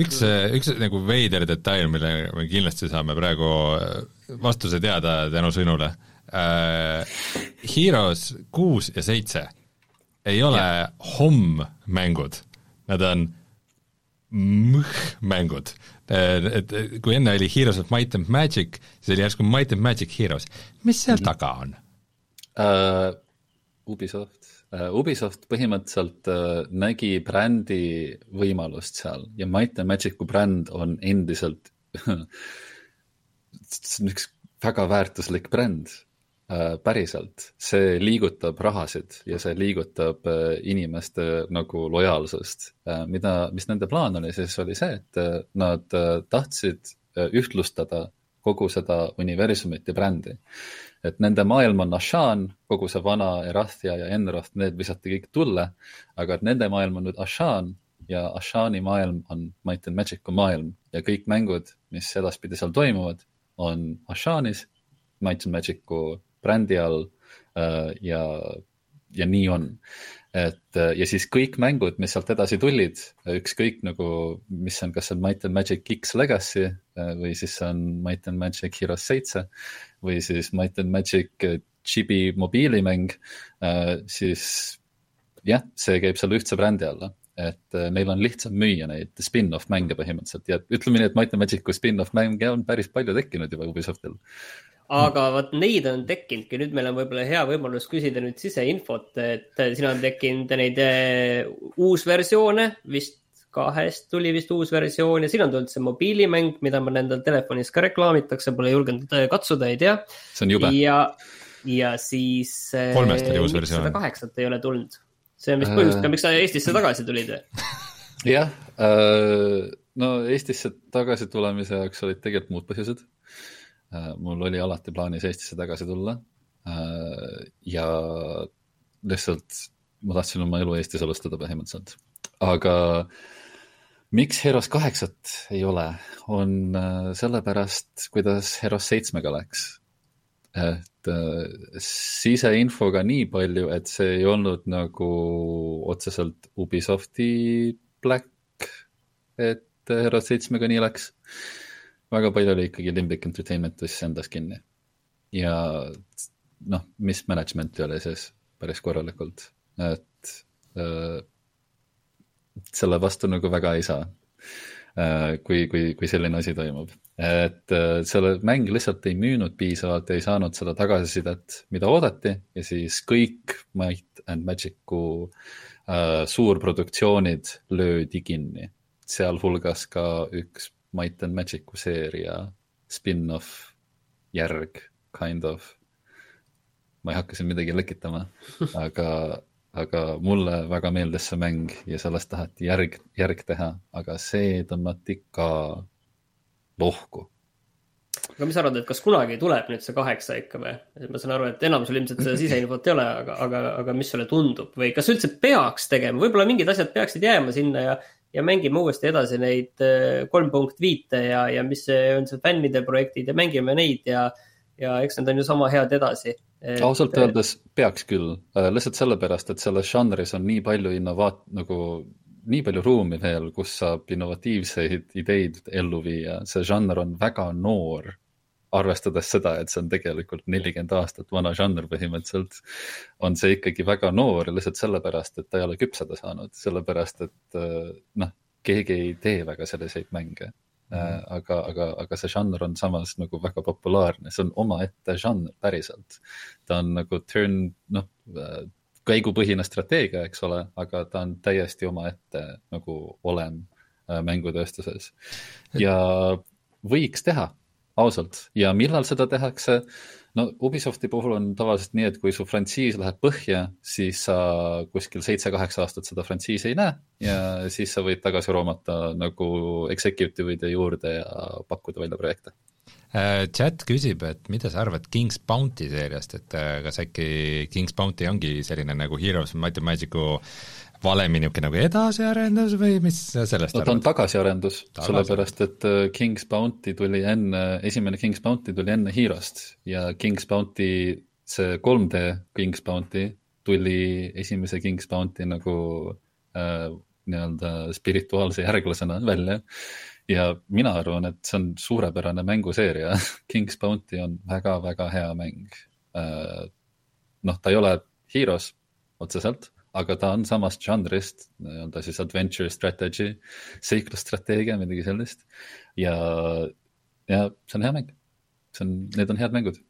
Üks, üks nagu veider detail, mille me kindlasti saame praegu vastuse teada tänu sinule äh,. Heroes kuus ja seitse ei ole homm-mängud nad on mängud. et kui enne oli Heroes of Might and Magic, siis oli järsku Might and Magic Heroes, mis seal mm -hmm. taga on uh,? Ubisoft Ubisoft põhimõtteliselt nägi brändi võimalust seal ja Might and Magic'u bränd on endiselt see on üks väga väärtuslik bränd äh, päriselt, see liigutab rahasid ja see liigutab äh, inimeste nagu lojaalsust äh,. mida, mis nende plaan oli siis, oli see, et äh, nad äh, tahtsid äh, ühtlustada kogu seda universumit ja brändi. Et nende maailm on Ashan, kogu see vana Erathia ja Enroth, need visati kõik tulle, aga et nende maailm on nüüd Ashan ja Ashani maailm on Might and Magic'u maailm ja kõik mängud, mis edaspidi seal toimuvad, on Ashanis, Might and Magic'u brändi all äh, ja, ja nii on. Et äh, ja siis kõik mängud, mis sealt edasi tulid, ükskõik nagu, mis on, kas see on Might and Magic X Legacy äh, või siis on Might and Magic Heroes seitse või siis Might and Magic Chibi mobiilimäng, siis jah, see käib selle ühtse brändi alla et neil on lihtsam müüa neid spin-off mänge põhimõtteliselt ja ütleme nii, et Might and Magic'u spin-off mänge on päris palju tekkinud juba Ubisoftil aga vot neid on tekkinudki, nüüd meil on võib-olla hea võimalus küsida nüüd siseinfot, et siin on tekkinud neid eh, uusversioone, vist kahest tuli vist uus versioon ja siin on tulnud see mobiilimäng, mida mul endal telefonis ka reklaamitakse, pole julgenud katsuda, ei tea. see on jube. ja, ja siis. Kolmest oli uus versioon. kaheksat ei ole tulnud, see on vist põhjus ka, miks sa Eestisse tagasi tulid või? [LAUGHS] jah, no Eestisse tagasi tulemise jaoks olid tegelikult muud põhjused Äh, mul oli alati plaanis Eestisse tagasi tulla. Äh, ja lihtsalt ma tahtsin oma elu Eestis alustada põhimõtteliselt, aga miks Heroes kaheksat ei ole, on äh, sellepärast, kuidas Heroes seitsmega läks. Et siseinfoga nii palju, et see ei olnud nagu otseselt Ubisofti Black, et Heroes seitsmega nii läks väga palju oli ikkagi Limbic Entertainment tõstis endas kinni. ja noh, mis management'i oli siis päris korralikult, et äh, selle vastu nagu väga ei saa äh,. Kui, kui, kui selline asi toimub, et äh, selle mäng lihtsalt ei müünud piisavalt, ei saanud seda tagasisidet, mida oodati ja siis kõik Might and Magic'u äh, suurproduktsioonid löödi kinni, sealhulgas ka üks Might and Magic'u seeria spin-off järg, kind of. ma ei hakka siin midagi lekitama, aga, aga mulle väga meeldis see mäng ja sellest taheti järg, järg teha, aga see tõmmati ka lohku. Aga mis sa arvad, et kas kunagi tuleb nüüd see kaheksa ikka või? ma saan aru, et enamusel ilmselt seda siseinfot ei ole, aga, aga, aga mis sulle tundub? Või kas üldse peaks tegema, võib-olla mingid asjad peaksid jääma sinna ja ja mängime uuesti edasi neid äh, kolm punkt viite ja, ja mis on see fännide projektid ja mängime neid ja, ja eks need on ju sama head edasi et.... ausalt öeldes peaks küll, äh, lihtsalt sellepärast, et selles žanris on nii palju innovaat-, nagu nii palju ruumi veel, kus saab innovatiivseid ideid ellu viia, see žanr on väga noor arvestades seda, et see on tegelikult nelikümmend aastat vana žanr põhimõtteliselt, on see ikkagi väga noor lihtsalt sellepärast, et ta ei ole küpseda saanud, sellepärast et äh, noh, keegi ei tee väga selliseid mänge. Aga, aga, aga see žanr on samas nagu väga populaarne, see on omaette žanr päriselt. ta on nagu turn, noh, äh, käigupõhine strateegia, eks ole, aga ta on täiesti omaette nagu olem mängutööstuses ja võiks teha ausalt, ja millal seda tehakse? No Ubisofti puhul on tavaliselt nii, et kui su frantsiis läheb põhja, siis sa kuskil seitse-kaheksa aastat seda frantsiisi ei näe ja siis sa võid tagasi roomata nagu executive'ide juurde ja pakkuda välja projekte. Äh, chat küsib, et mida sa arvad King's Bounty seeriast, et äh, kas äkki King's Bounty ongi selline nagu Heroes Might and Magic'u valemi niisugune nagu edasiarendus või mis sellest no ta on tagasiarendus Tagasi., sellepärast et äh, King's Bounty tuli enne, esimene King's Bounty tuli enne Hero'st ja King's Bounty, see 3D King's Bounty tuli esimese King's Bounty nagu äh, nii-öelda spirituaalse järglasena välja. ja mina arvan, et see on suurepärane mänguseeria [LAUGHS] King's Bounty on väga-väga hea mäng äh,. noh, ta ei ole Heroes otseselt aga ta on samast žanrist, nii-öelda siis adventure strategy, seiklusstrateegia, midagi sellist. ja, ja see on hea mäng. see on, need on head mängud.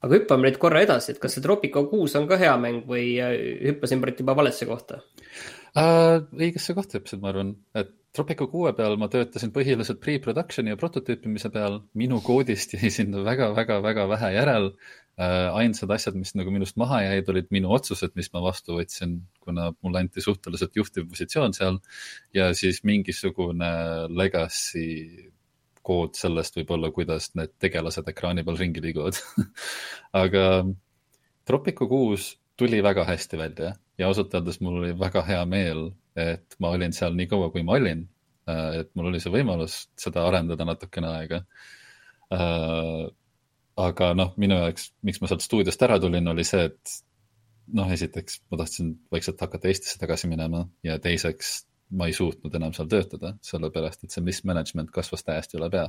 aga hüppame nüüd korra edasi, et kas see Tropico kuus on ka hea mäng või äh, hüppasin praegu juba valesse kohta uh,? õigesse kohta hüppasid, ma arvan, et Tropico kuue peal ma töötasin põhiliselt pre-production'i ja prototüüpimise peal, minu koodist jäi sinna väga-väga-väga vähe järel. Uh,. ainsad asjad, mis nagu minust maha jäid, olid minu otsused, mis ma vastu võtsin, kuna mulle anti suhteliselt juhtiv positsioon seal. Ja siis mingisugune legacy kood sellest võib-olla, kuidas need tegelased ekraani peal ringi liiguvad. [LAUGHS] Aga Tropico kuus tuli väga hästi välja ja ausalt öeldes mul oli väga hea meel, et ma olin seal nii kaua, kui ma olin. Äh, et mul oli see võimalus seda arendada natukene aega. Äh, aga noh, minu jaoks, miks ma sealt stuudiost ära tulin, oli see, et noh, esiteks ma tahtsin vaikselt hakata Eestisse tagasi minema ja teiseks ma ei suutnud enam seal töötada, sellepärast et see mismanagement kasvas täiesti üle pea.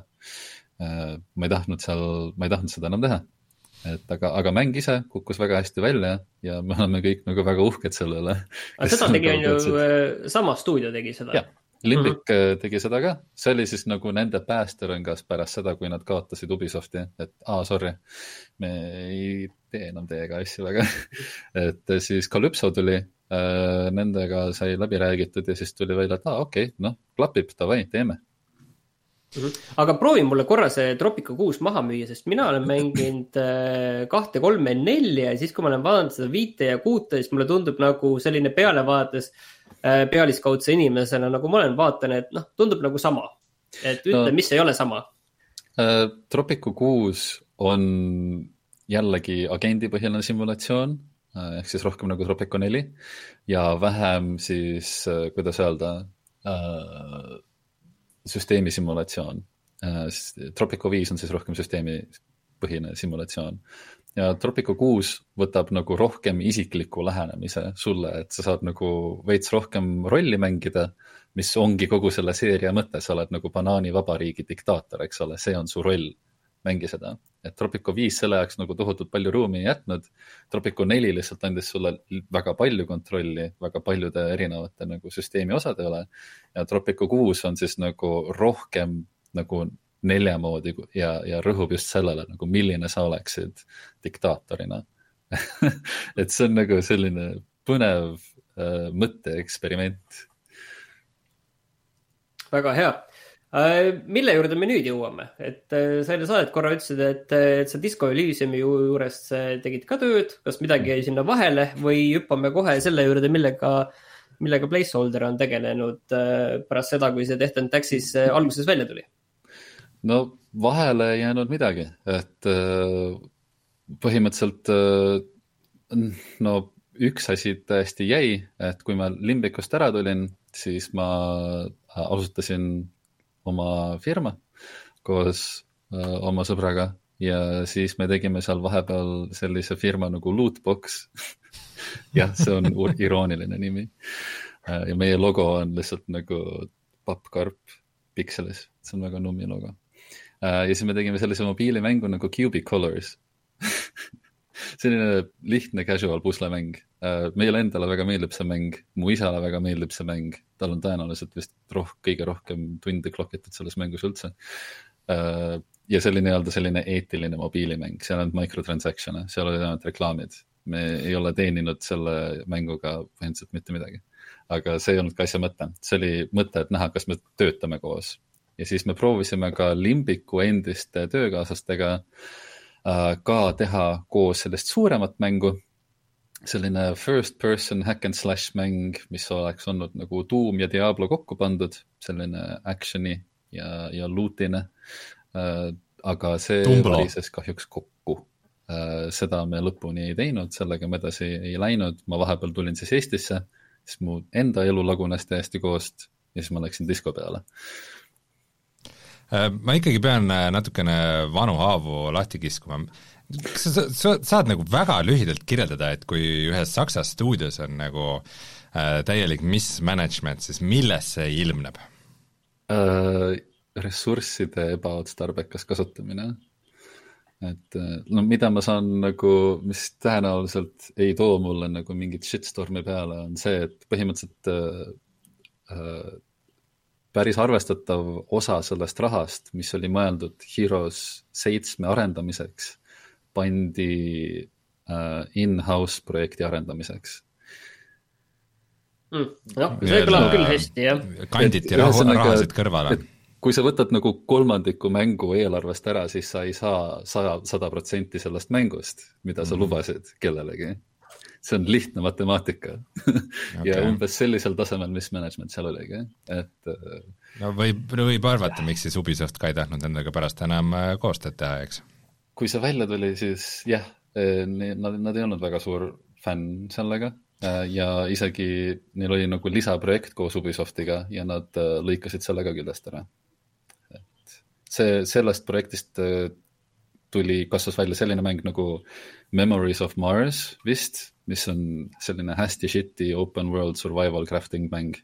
Äh, ma ei tahtnud seal, ma ei tahtnud seda enam teha. Et aga, aga mäng ise kukkus väga hästi välja ja me oleme kõik nagu väga uhked selle üle. aga seda tegi on ju, äh, sama stuudio tegi seda? Limbic mm -hmm. tegi seda ka, see oli siis nagu nende päästerõngas pärast seda, kui nad kaotasid Ubisofti, et aa, sorry, me ei tee enam teiega asju väga [LAUGHS] et siis Calypso tuli Äh, nendega sai läbi räägitud ja siis tuli välja, et aa okei okay,, noh, klapib, davai, teeme Mm -hmm. aga proovi mulle korra see Tropico kuus maha müüa, sest mina olen mänginud äh, kahte, kolme, nelja ja siis, kui ma olen vaadanud seda viite ja kuute, siis mulle tundub nagu selline pealevaates äh, pealiskaudse inimesena, nagu ma olen, vaatan, et noh, tundub nagu sama. et ütle no,, mis ei ole sama uh,. Tropico kuus on jällegi agendipõhine simulatsioon Äh, ehk siis rohkem nagu Tropico neli ja vähem siis, äh, kuidas öelda äh,, süsteemi simulatsioon äh,. Tropico viis on siis rohkem süsteemipõhine simulatsioon ja Tropico kuus võtab nagu rohkem isikliku lähenemise sulle, et sa saad nagu veits rohkem rolli mängida, mis ongi kogu selle seeria mõte, sa oled nagu banaanivabariigi diktaator, eks ole, see on su roll mängi seda. Et Tropico viis selle jaoks nagu tohutult palju ruumi ei jätnud. Tropico neli lihtsalt andis sulle väga palju kontrolli väga paljude erinevate nagu süsteemi osade üle. ja Tropico kuus on siis nagu rohkem nagu nelja moodi ja, ja rõhub just sellele nagu, milline sa oleksid diktaatorina [LAUGHS] et see on nagu selline põnev äh, mõtteeksperiment. väga hea mille juurde me nüüd jõuame, et äh, sa enne saadet korra ütlesid, et, et sa Disco Elysiumi juures äh, tegid ka tööd, kas midagi jäi sinna vahele või hüppame kohe selle juurde, millega, millega Placeholder on tegelenud pärast seda, kui see Death and Taxis alguses välja tuli? no vahele ei jäänud midagi, et põhimõtteliselt no üks asi tõesti jäi, et kui ma Limbikust ära tulin, siis ma asutasin oma firma koos äh, oma sõbraga ja siis me tegime seal vahepeal sellise firma nagu Lootbox [LAUGHS] jah, see on irooniline nimi äh,. ja meie logo on lihtsalt nagu pappkarp pikselis, see on väga nummi logo äh,. ja siis me tegime sellise mobiilimängu nagu Cubic Colors [LAUGHS] selline lihtne casual puslemäng. Äh, meile endale väga meeldib see mäng, mu isale väga meeldib see mäng, tal on tõenäoliselt vist roh-, kõige rohkem tunde klokitud selles mängus üldse. Äh, ja see oli nii-öelda selline eetiline mobiilimäng, seal ei olnud microtransaction'e, seal olid ainult reklaamid. me ei ole teeninud selle mänguga põhimõtteliselt mitte midagi. aga see ei olnud ka asja mõte, see oli mõte, et näha, kas me töötame koos. ja siis me proovisime ka Limbiku endiste töökaaslastega äh, ka teha koos sellest suuremat mängu. Selline first person hack and slash mäng, mis oleks olnud nagu Doom ja Diablo kokku pandud, selline action'i ja, ja loot'ine. Äh, aga see varises kahjuks kokku. Äh, seda me lõpuni ei teinud, sellega me edasi ei läinud, ma vahepeal tulin siis Eestisse, siis mu enda elu lagunes täiesti koost ja siis ma läksin disko peale Äh, ma ikkagi pean natukene vanu haavu lahti kiskuma. Kas sa, sa saad nagu väga lühidalt kirjeldada, et kui ühes Saksa stuudios on nagu äh, täielik mismanagement, siis milles see ilmneb äh,? ressursside ebaotstarbekas kasutamine. et äh, no mida ma saan nagu, mis tõenäoliselt ei too mulle nagu mingit shitstormi peale, on see, et põhimõtteliselt äh, äh, päris arvestatav osa sellest rahast, mis oli mõeldud Heroes seitsme arendamiseks, pandi uh, in-house projekti arendamiseks mm.. noh, see kõlab küll hästi, jah. kanditi rahu, rahasid kõrvale. kui sa võtad nagu kolmandiku mängu eelarvest ära, siis sa ei saa saja, sada protsenti sellest mängust, mida sa mm. lubasid kellelegi see on lihtne matemaatika okay. [LAUGHS] ja umbes sellisel tasemel, mis management seal oligi, et. Äh, no võib, võib arvata, miks siis Ubisoft ka ei tahtnud endaga pärast enam äh, koostööd teha, eks. Kui see välja tuli, siis jah, äh, nad, nad ei olnud väga suur fänn sellega ja isegi neil oli nagu lisaprojekt koos Ubisoftiga ja nad lõikasid selle ka küljest ära. et see, sellest projektist tuli, kasvas välja selline mäng nagu Memories of Mars vist, mis on selline hästi shitty open world survival crafting mäng,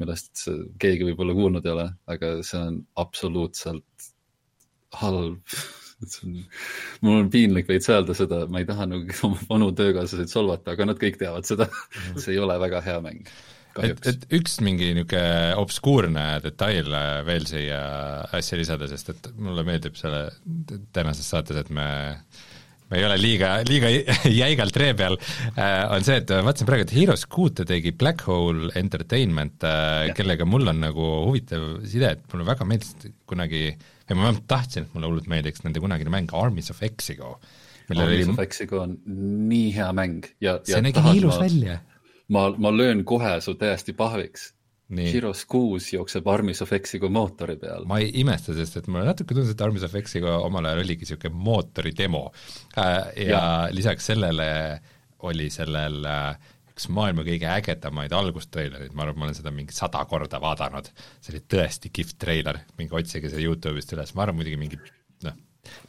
millest keegi võib-olla kuulnud ei ole, aga see on absoluutselt halb on, mul on piinlik veits öelda seda, ma ei taha nagu oma vanu töökaaslaseid solvata, aga nad kõik teavad seda. see ei ole väga hea mäng. et, et üks mingi niisugune obskuurne detail veel siia asja lisada, sest et mulle meeldib selle tänases saates, et me ma ei ole liiga, liiga [LAUGHS] jäigalt ree peal, äh, on see, et vaatasin praegu, et Heroes kuute tegi Black Hole Entertainment, äh, kellega mul on nagu huvitav side, et mulle väga meeldis kunagi, või ma vähemalt tahtsin, et mulle hullult meeldiks nende kunagine mäng Armies of Exigo. Armies oli... of Exigo on nii hea mäng ja, ja see nägi nii ilus ma, välja. ma, ma löön kohe su täiesti pahviks Heroes kuus jookseb Armis of Exigo mootori peal. ma ei imesta, sest et mulle natuke tundus, et Armis of Exigo omal ajal oligi niisugune mootori demo. Äh, ja, ja lisaks sellele oli sellel äh, üks maailma kõige ägedamaid algustreilereid, ma arvan, ma olen seda mingi sada korda vaadanud, see oli tõesti kihvt treiler, minge otsige see Youtube'ist üles, ma arvan muidugi mingi noh,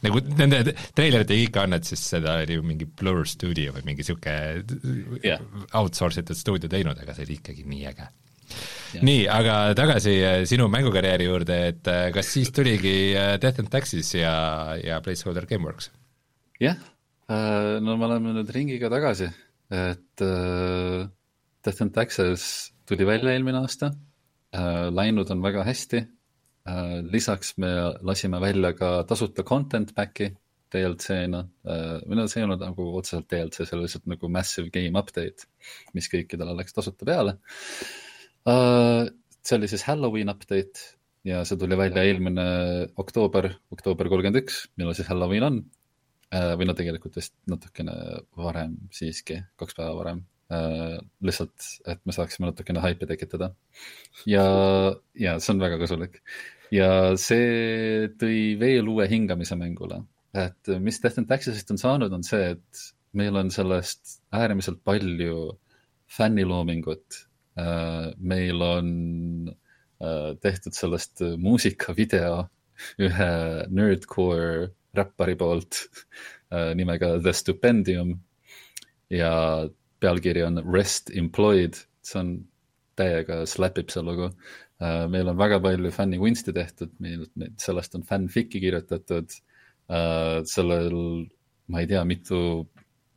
nagu nende treilerite ikka on, et siis seda oli ju mingi Blur stuudio või mingi niisugune yeah. outsource itud stuudio teinud, aga see oli ikkagi nii äge nii, aga tagasi äh, sinu mängukarjääri juurde, et äh, kas siis tuligi äh, Death and Taxes ja, ja Placeholder Gameworks? jah, no me oleme nüüd ringiga tagasi, et Death and Taxes tuli välja eelmine aasta läinud on väga hästi lisaks me lasime välja ka tasuta content pack'i DLC-na või no see ei olnud nagu otseselt DLC, see oli lihtsalt nagu massive game update, mis kõikidele läks tasuta peale uh, see oli siis Halloween update ja see tuli välja eelmine oktoober, oktoober kolmkümmend üks, millal siis Halloween on uh,. või no tegelikult vist natukene varem siiski, kaks päeva varem uh,. lihtsalt, et me saaksime natukene haipi tekitada. ja, ja see on väga kasulik. ja see tõi veel uue hingamise mängule, et mis Death and Taxesist on saanud, on see, et meil on sellest äärmiselt palju fänniloomingut meil on äh, tehtud sellest muusikavideo ühe nerdcore räppari poolt [LAUGHS] äh, nimega The Stupendium ja pealkiri on Rest Employed, see on täiega slapib see lugu. meil on väga palju fännikunsti tehtud, meil, sellest on fanfic'i kirjutatud. sellel, ma ei tea, mitu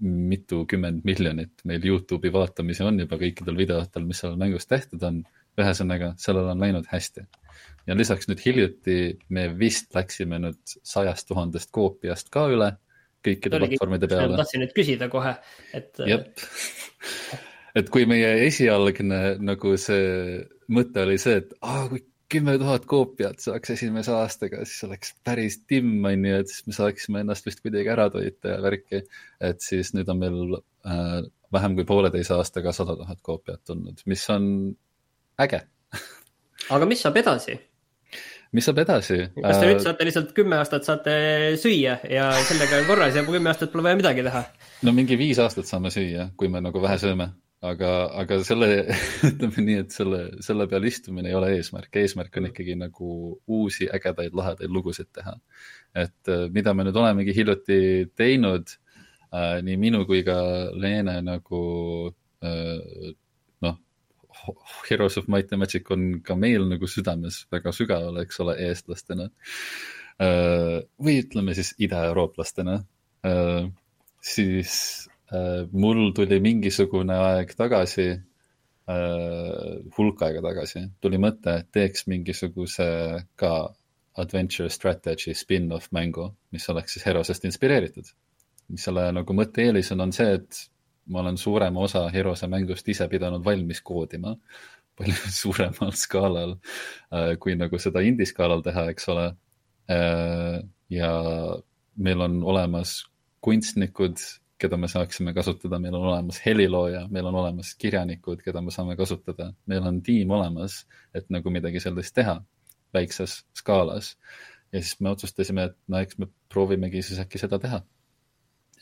mitukümmend miljonit meil Youtube'i vaatamisi on juba kõikidel videotel, mis seal mängus tehtud on. ühesõnaga, sellel on läinud hästi. ja lisaks nüüd hiljuti me vist läksime nüüd sajast tuhandest koopiast ka üle kõikide platvormide peale. tahtsin nüüd küsida kohe, et. jep, et kui meie esialgne nagu see mõte oli see, et aa, kui kümme tuhat koopiat saaks esimese aastaga, siis oleks päris timm, on ju, et siis me saaksime ennast vist kuidagi ära toita ja värki. et siis nüüd on meil äh, vähem kui pooleteise aastaga sada tuhat koopiat tulnud, mis on äge [LAUGHS] aga mis saab edasi? mis saab edasi? kas te nüüd äh, saate lihtsalt kümme aastat saate süüa ja sellega on korras ja kümme aastat pole vaja midagi teha? no mingi viis aastat saame süüa, kui me nagu vähe sööme aga, aga selle, [LAUGHS] ütleme nii, et selle, selle peal istumine ei ole eesmärk, eesmärk on ikkagi nagu uusi ägedaid, lahedaid lugusid teha. et äh, mida me nüüd olemegi hiljuti teinud äh,, nii minu kui ka Leene nagu äh, noh, Heroes of Might and Magic on ka meil nagu südames väga sügaval, eks ole, eestlastena äh,. või ütleme siis idaeurooplastena äh,, siis mul tuli mingisugune aeg tagasi, äh, hulk aega tagasi, tuli mõte, et teeks mingisuguse ka adventure strategy spin-off mängu, mis oleks siis Herosest inspireeritud. mis selle nagu mõtte-eelis on, on see, et ma olen suurema osa Herose mängust ise pidanud valmis koodima [LAUGHS] palju suuremal skaalal äh, kui nagu seda indie skaalal teha, eks ole. Äh, ja meil on olemas kunstnikud, keda me saaksime kasutada, meil on olemas helilooja, meil on olemas kirjanikud, keda me saame kasutada, meil on tiim olemas, et nagu midagi sellist teha väikses skaalas. ja siis me otsustasime, et no eks me proovimegi siis äkki seda teha.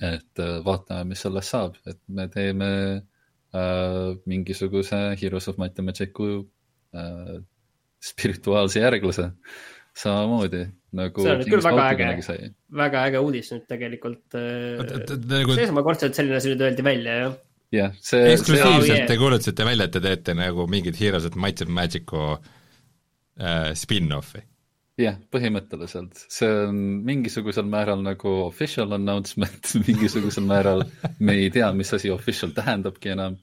et äh, vaatame, mis sellest saab, et me teeme äh, mingisuguse Heroes of Magic'u äh, spirituaalse järglase samamoodi nagu. see on nüüd küll väga äge, väga äge uudis nüüd tegelikult. Äh, nagu... esmakordselt selline asi nüüd öeldi välja, jah jah, see. eksklusiivselt te kuulutasite välja, et te teete nagu mingit Heroes of Might and Magic'u äh, spin-off'i jah, põhimõtteliselt, see on mingisugusel määral nagu official announcement [LAUGHS] mingisugusel määral me ei tea, mis asi official tähendabki enam.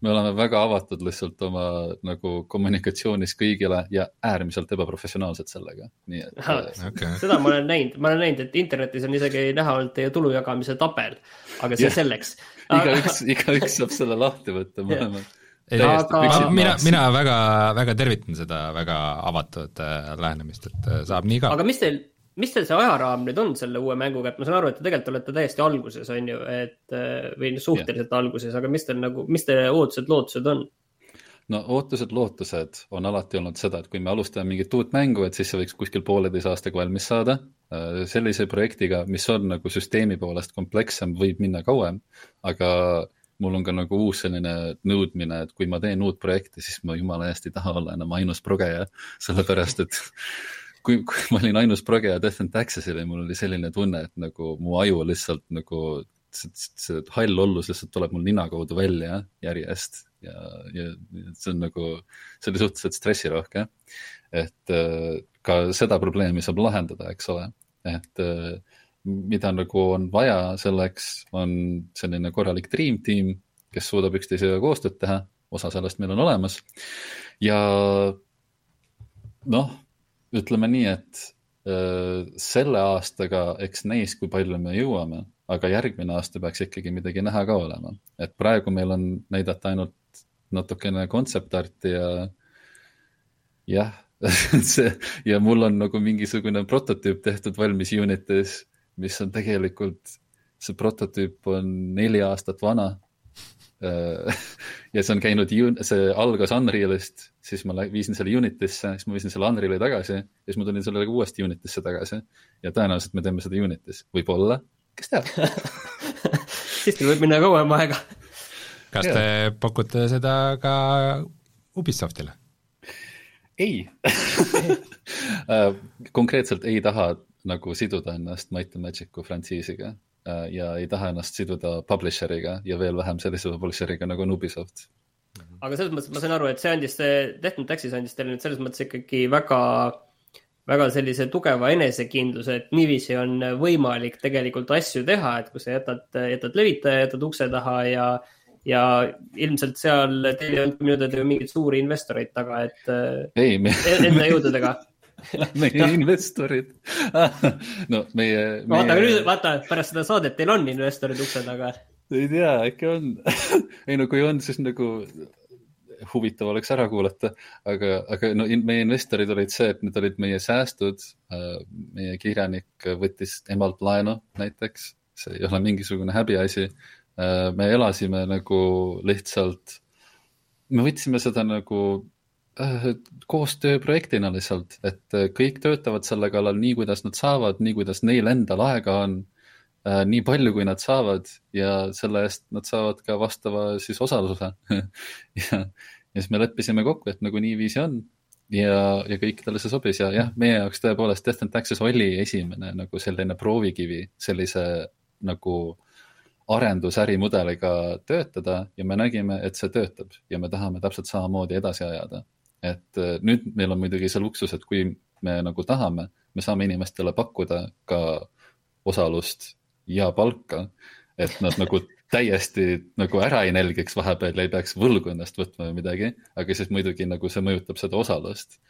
me oleme väga avatud lihtsalt oma nagu kommunikatsioonis kõigile ja äärmiselt ebaprofessionaalsed sellega, nii et. Okay. seda ma olen näinud, ma olen näinud, et internetis on isegi näha olnud teie tulu jagamise tabel, aga see yeah. selleks igaüks, [LAUGHS] igaüks saab selle lahti võtta mõlemad yeah aga mina, mina väga, väga tervitan seda väga avatud äh, lähenemist, et äh, saab nii ka. aga mis teil, mis teil see ajaraam nüüd on selle uue mänguga, et ma saan aru, et te tegelikult olete täiesti alguses, on ju, et äh, või suhteliselt yeah. alguses, aga mis teil nagu, mis teie ootused, lootused on? no ootused, lootused on alati olnud seda, et kui me alustame mingit uut mängu, et siis see võiks kuskil pooleteise aastaga valmis saada. sellise projektiga, mis on nagu süsteemi poolest komplekssem, võib minna kauem, aga mul on ka nagu uus selline nõudmine, et kui ma teen uut projekti, siis ma jumala eest ei taha olla enam ainus progeja, sellepärast et kui, kui ma olin ainus progeja Death and Taxes'il ja mul oli selline tunne, et nagu mu aju lihtsalt nagu see, see hall ollus lihtsalt tuleb mul nina kaudu välja järjest ja, ja see on nagu, see oli suhteliselt stressirohke. et äh, ka seda probleemi saab lahendada, eks ole, et äh, mida nagu on vaja selleks, on selline korralik dream team, kes suudab üksteisega koostööd teha, osa sellest meil on olemas. ja noh, ütleme nii, et äh, selle aastaga eks näis, kui palju me jõuame, aga järgmine aasta peaks ikkagi midagi näha ka olema, et praegu meil on näidata ainult natukene kontseptarti ja jah [LAUGHS] see ja mul on nagu mingisugune prototüüp tehtud valmis Unitis mis on tegelikult, see prototüüp on neli aastat vana äh, [LAUGHS] ja see on käinud, see algas Unrealist, siis ma viisin selle Unitisse, siis ma viisin selle Unreali tagasi ja siis ma tulin sellega uuesti Unitisse tagasi. ja tõenäoliselt me teeme seda Unitis, võib-olla, kes teab [LAUGHS] siis teil võib minna kauem aega. kas te ja. pakute seda ka Ubisoftile? ei [LAUGHS] äh, konkreetselt ei taha nagu siduda ennast Might and Magic'u frantsiisiga äh, ja ei taha ennast siduda publisher'iga ja veel vähem sellise publisher'iga nagu Ubisoft. aga selles mõttes ma saan aru, et see andis, see Death and Taxis andis teile nüüd selles mõttes ikkagi väga, väga sellise tugeva enesekindluse, et niiviisi on võimalik tegelikult asju teha, et kui sa jätad, jätad levitaja, jätad ukse taha ja ja ilmselt seal teil ei olnud minu teada mingeid suuri investoreid taga, et ei, me... enda jõududega [LAUGHS] meie investorid [LAUGHS] no meie, meie.... vaata, nüüd vaata, pärast seda saadet teil on investorid ukse taga. ei tea, äkki on [LAUGHS] ei no kui on, siis nagu huvitav oleks ära kuulata, aga, aga no meie investorid olid see, et need olid meie säästud. Äh, meie kirjanik võttis emalt laenu näiteks, see ei ole mingisugune häbiasi. Äh, me elasime nagu lihtsalt, me võtsime seda nagu koostööprojektina lihtsalt, et äh, kõik töötavad selle kallal nii, kuidas nad saavad, nii, kuidas neil endal aega on, äh, nii palju, kui nad saavad ja selle eest nad saavad ka vastava siis osaluse. [LAUGHS] Ja, ja siis me leppisime kokku, et nagu niiviisi on ja, ja kõikidele see sobis ja jah, meie jaoks tõepoolest Death and Taxes oli esimene nagu selline proovikivi sellise nagu arendusärimudeliga töötada ja me nägime, et see töötab ja me tahame täpselt samamoodi edasi ajada et äh, nüüd meil on muidugi see luksus, et kui me nagu tahame, me saame inimestele pakkuda ka osalust ja palka, et nad nagu [LAUGHS] täiesti nagu ära ei nälgiks vahepeal ja ei peaks võlgu ennast võtma või midagi, aga siis muidugi nagu see mõjutab seda osalust.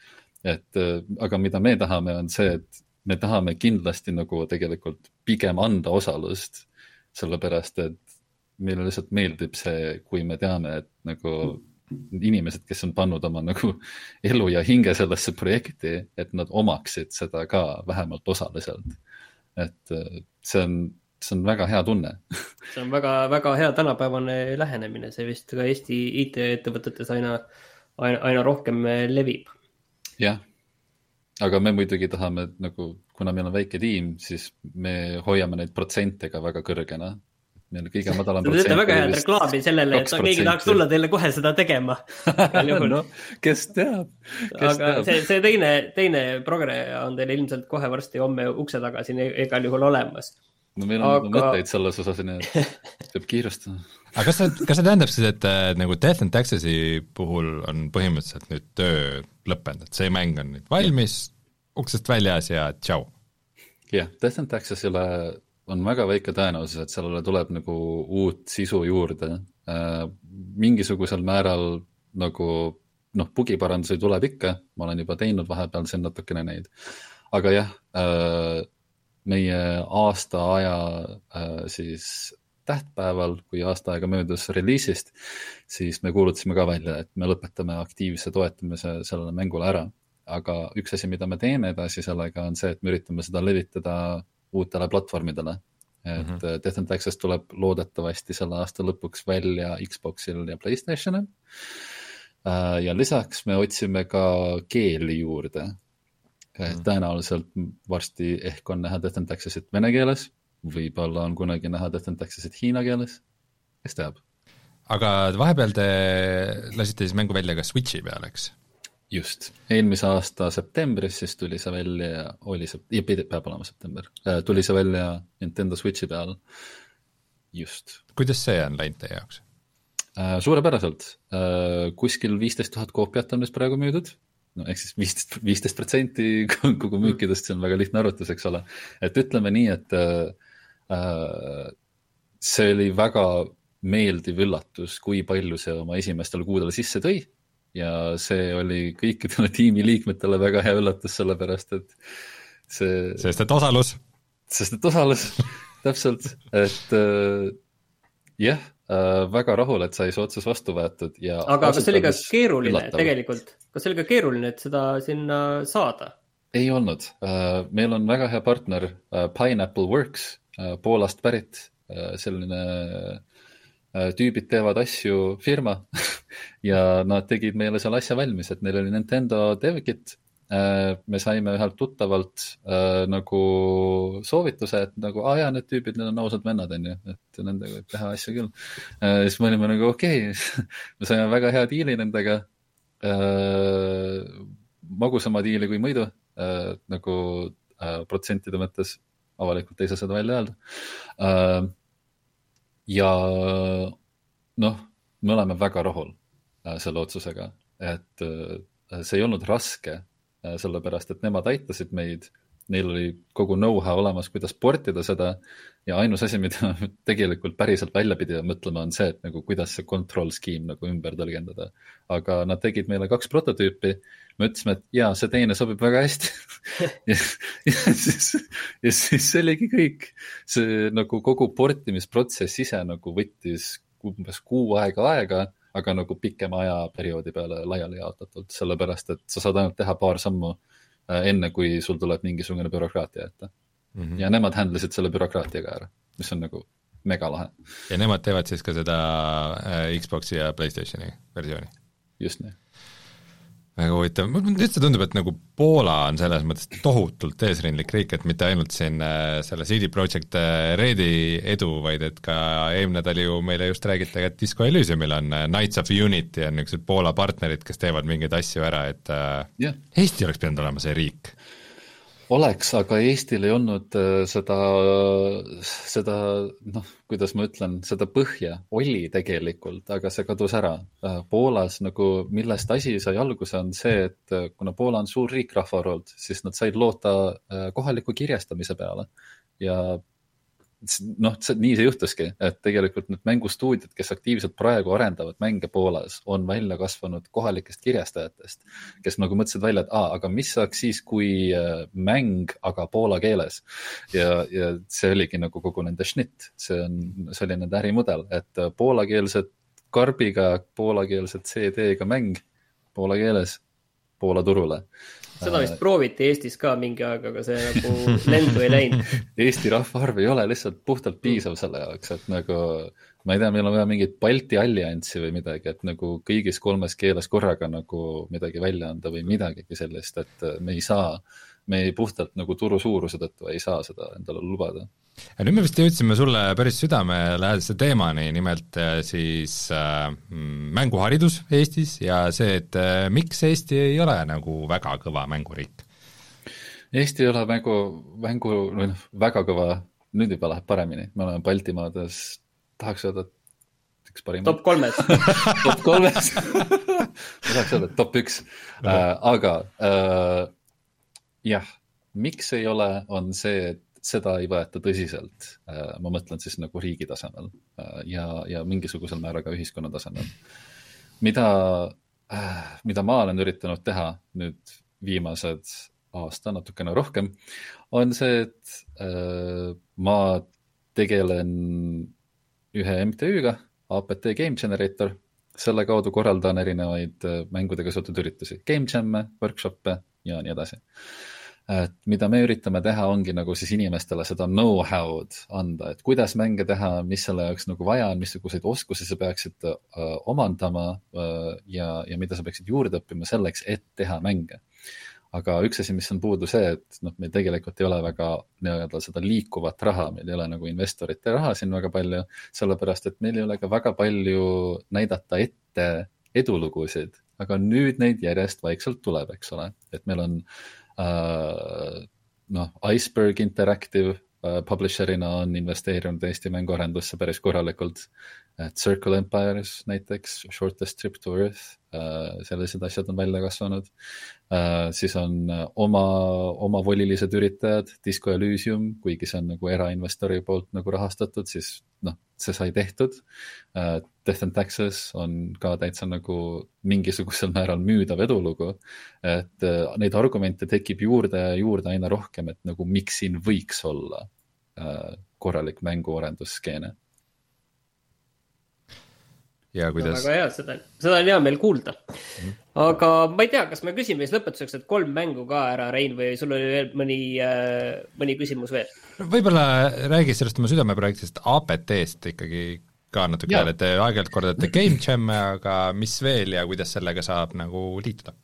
et äh, aga mida me tahame, on see, et me tahame kindlasti nagu tegelikult pigem anda osalust sellepärast et meile lihtsalt meeldib see, kui me teame, et nagu inimesed, kes on pannud oma nagu [LAUGHS] elu ja hinge sellesse projekti, et nad omaksid seda ka vähemalt osaliselt. et äh, see on, see on väga hea tunne [LAUGHS] see on väga, väga hea tänapäevane lähenemine, see vist ka Eesti IT-ettevõtetes aina, aina, aina rohkem levib. jah, aga me muidugi tahame nagu, kuna meil on väike tiim, siis me hoiame neid protsente ka väga kõrgena, meil kõige madalam. Te teete väga head reklaami sellele, et keegi tahaks tulla teile kohe seda tegema [LAUGHS] no, kes teab. aga teab. see, see teine, teine progre on teil ilmselt kohe varsti homme ukse taga siin e-, igal juhul olemas. no meil on aga... mõtteid selles osas, nii et [LAUGHS] peab kiirustama. aga kas see, kas see tähendab siis, et äh, nagu Death and Taxes'i puhul on põhimõtteliselt nüüd töö lõppenud, et see mäng on nüüd valmis, uksest väljas ja tšau? jah yeah,, Death and Taxes ei ole on väga väike tõenäosus, et sellele tuleb nagu uut sisu juurde äh,. mingisugusel määral nagu noh, bugiparandusi tuleb ikka, ma olen juba teinud vahepeal siin natukene neid. aga jah äh,, meie aastaaja äh, siis tähtpäeval, kui aasta aega möödus reliisist, siis me kuulutasime ka välja, et me lõpetame aktiivse toetamise sellele mängule ära. aga üks asi, mida me teeme edasi sellega, on see, et me üritame seda levitada uutele platvormidele. et mm -hmm. Death and Taxes tuleb loodetavasti selle aasta lõpuks välja Xboxil ja Playstationil. Äh, ja lisaks me otsime ka keeli juurde. et mhm. tõenäoliselt varsti ehk on näha Death and Taxesit vene keeles, võib-olla on kunagi näha Death and Taxesit hiina keeles, kes teab aga vahepeal te lasite siis mängu välja ka Switchi peal, eks? Just, eelmise aasta septembris siis tuli see välja, oli see, peab olema september, äh, tuli see välja Nintendo Switchi peal, just. kuidas see on läinud teie jaoks? Äh, suurepäraselt, äh, kuskil viisteist tuhat koopiat on vist praegu müüdud, no ehk siis viisteist, viisteist protsenti [LAUGHS] kogu müükidest, see on väga lihtne arvutus, eks ole. et ütleme nii, et äh, see oli väga meeldiv üllatus, kui palju see oma esimestel kuudel sisse tõi ja see oli kõikidele [LAUGHS] tiimiliikmetele väga hea üllatus, sellepärast et see. sest et osalus. sest et osalus [LAUGHS] täpselt, et äh, jah äh,, väga rahul, et sai see otsus vastu võetud ja. aga kas see oli ka keeruline üllatav. tegelikult, kas see oli ka keeruline, et seda sinna saada? ei olnud äh,, meil on väga hea partner äh, Pineapple Works äh,, Poolast pärit äh, selline tüübid teevad asju firma [LAUGHS] ja nad tegid meile selle asja valmis, et neil oli Nintendo DevKit. Äh, me saime ühelt tuttavalt äh, nagu soovituse, et nagu, aa jaa, need tüübid, need on ausad vennad, on ju, et nendega võib teha asju küll. siis me olime nagu okei okay. [LAUGHS] me saime väga hea diili nendega. magusama diili kui muidu, nagu protsentide mõttes, avalikult ei saa seda välja öelda ja noh, me oleme väga rahul äh, selle otsusega, et äh, see ei olnud raske, äh, sellepärast et nemad aitasid meid, neil oli kogu know-how olemas, kuidas portida seda ja ainus asi, mida [LAUGHS] tegelikult päriselt välja pidi mõtlema, on see, et nagu kuidas see control scheme nagu ümber tõlgendada. aga nad tegid meile kaks prototüüpi, me ütlesime, et jaa, see teine sobib väga hästi [LAUGHS] ja, ja siis, ja siis see oligi kõik. see nagu kogu portimisprotsess ise nagu võttis umbes kuu aega aega, aga nagu pikema ajaperioodi peale laiali jaotatult, sellepärast et sa saad ainult teha paar sammu enne, kui sul tuleb mingisugune bürokraatia ette mm. -hmm. ja nemad handle isid selle bürokraatia ka ära, mis on nagu megalahe. ja nemad teevad siis ka seda äh, Xbox'i ja Playstationi versiooni? just nii väga huvitav, üldse tundub, et nagu Poola on selles mõttes tohutult eesrindlik riik, et mitte ainult siin äh, selle CD Projekt äh, Redi edu, vaid et ka eelmine nädal ju meile just räägiti, et Disco Elysiumil on äh, Knights of Unity on niisugused Poola partnerid, kes teevad mingeid asju ära, et yeah. Eesti oleks pidanud olema see riik oleks, aga Eestil ei olnud äh, seda, seda noh, kuidas ma ütlen, seda põhja, oli tegelikult, aga see kadus ära. Äh, Poolas nagu, millest asi sai alguse, on see, et äh, kuna Poola on suur riik rahvaarvult, siis nad said loota kohaliku kirjastamise peale ja noh, nii see juhtuski, et tegelikult need mängustuudiod, kes aktiivselt praegu arendavad mänge Poolas, on välja kasvanud kohalikest kirjastajatest, kes nagu mõtlesid välja, et aa, aga mis saaks siis, kui äh, mäng, aga poola keeles. ja, ja see oligi nagu kogu nende schnitt, see on, see oli nende ärimudel, et äh, poolakeelsed karbiga, poolakeelsed CD-ga mäng poola keeles Poola turule seda vist prooviti Eestis ka mingi aeg, aga see nagu lendu ei läinud. [LAUGHS] Eesti rahvaarv ei ole lihtsalt puhtalt piisav selle jaoks, et nagu ma ei tea, meil on vaja mingit Balti allianssi või midagi, et nagu kõigis kolmes keeles korraga nagu midagi välja anda või midagigi sellist, et me ei saa me ei, puhtalt nagu turu suuruse tõttu ei saa seda endale lubada. ja nüüd me vist jõudsime sulle päris südamelähedase teemani, nimelt äh, siis äh, mänguharidus Eestis ja see, et äh, miks Eesti ei ole nagu väga kõva mänguriik? Eesti ei ole mängu, mängu, või noh, väga kõva, nüüd juba läheb paremini, me oleme Baltimaades, tahaks öelda, et üks parimaid. top kolmes [LAUGHS] top kolmes [LAUGHS] ma tahaks öelda, et top üks äh,, aga äh, jah, miks ei ole, on see, et seda ei võeta tõsiselt. Äh, ma mõtlen siis nagu riigi tasemel äh, ja, ja mingisugusel määral ka ühiskonna tasemel. mida, äh, mida ma olen üritanud teha nüüd viimased aasta, natukene rohkem, on see, et ma tegelen ühe MTÜ-ga, APT Game Generator selle kaudu korraldan erinevaid mängudega seotud üritusi, game jam'e, workshop'e ja nii edasi et mida me üritame teha, ongi nagu siis inimestele seda know-how'd anda, et kuidas mänge teha, mis selle jaoks nagu vaja on, missuguseid oskusi sa peaksid uh, omandama uh, ja, ja mida sa peaksid juurde õppima selleks, et teha mänge. aga üks asi, mis on puudu see, et noh, meil tegelikult ei ole väga nii-öelda seda liikuvat raha, meil ei ole nagu investorite raha siin väga palju, sellepärast et meil ei ole ka väga palju näidata ette edulugusid, aga nüüd neid järjest vaikselt tuleb, eks ole, et meil on Äh, noh, Iceberg Interactive uh, publisher'ina on investeerinud Eesti mänguarendusse päris korralikult. Circle Empires näiteks, Shortest Trip to Earth uh,, sellised asjad on välja kasvanud siis on oma, omavolilised üritajad, Disco Elysium, kuigi see on nagu erainvestori poolt nagu rahastatud, siis noh, see sai tehtud uh,. Death and Taxes on ka täitsa nagu mingisugusel [LAUGHS] määral müüdav edulugu. et uh, neid argumente tekib juurde ja juurde aina rohkem, et nagu miks siin võiks olla uh, korralik mänguarendusskeene ja kuidas. väga hea, seda, seda on hea meel kuulda. aga ma ei tea, kas me küsime siis lõpetuseks, et kolm mängu ka ära, Rein, või sul oli veel mõni, äh, mõni küsimus veel? võib-olla räägi sellest oma südameprojektist APT-st ikkagi ka natuke veel, et te aeg-ajalt kordate Game Jam'e, aga mis veel ja kuidas sellega saab nagu liituda?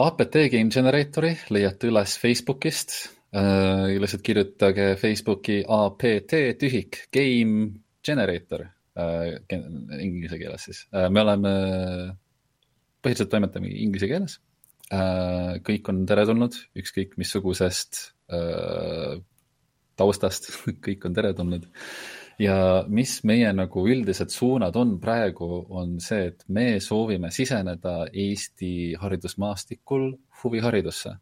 APT Game Generatori leiate üles Facebookist äh,, lihtsalt kirjutage Facebooki APT tühik Game Generator inglise keeles siis äh,. me oleme, põhiliselt toimetame inglise keeles äh,. kõik on teretulnud, ükskõik missugusest äh, taustast [LAUGHS] kõik on teretulnud. ja mis meie nagu üldised suunad on praegu, on see, et me soovime siseneda Eesti haridusmaastikul huviharidusse.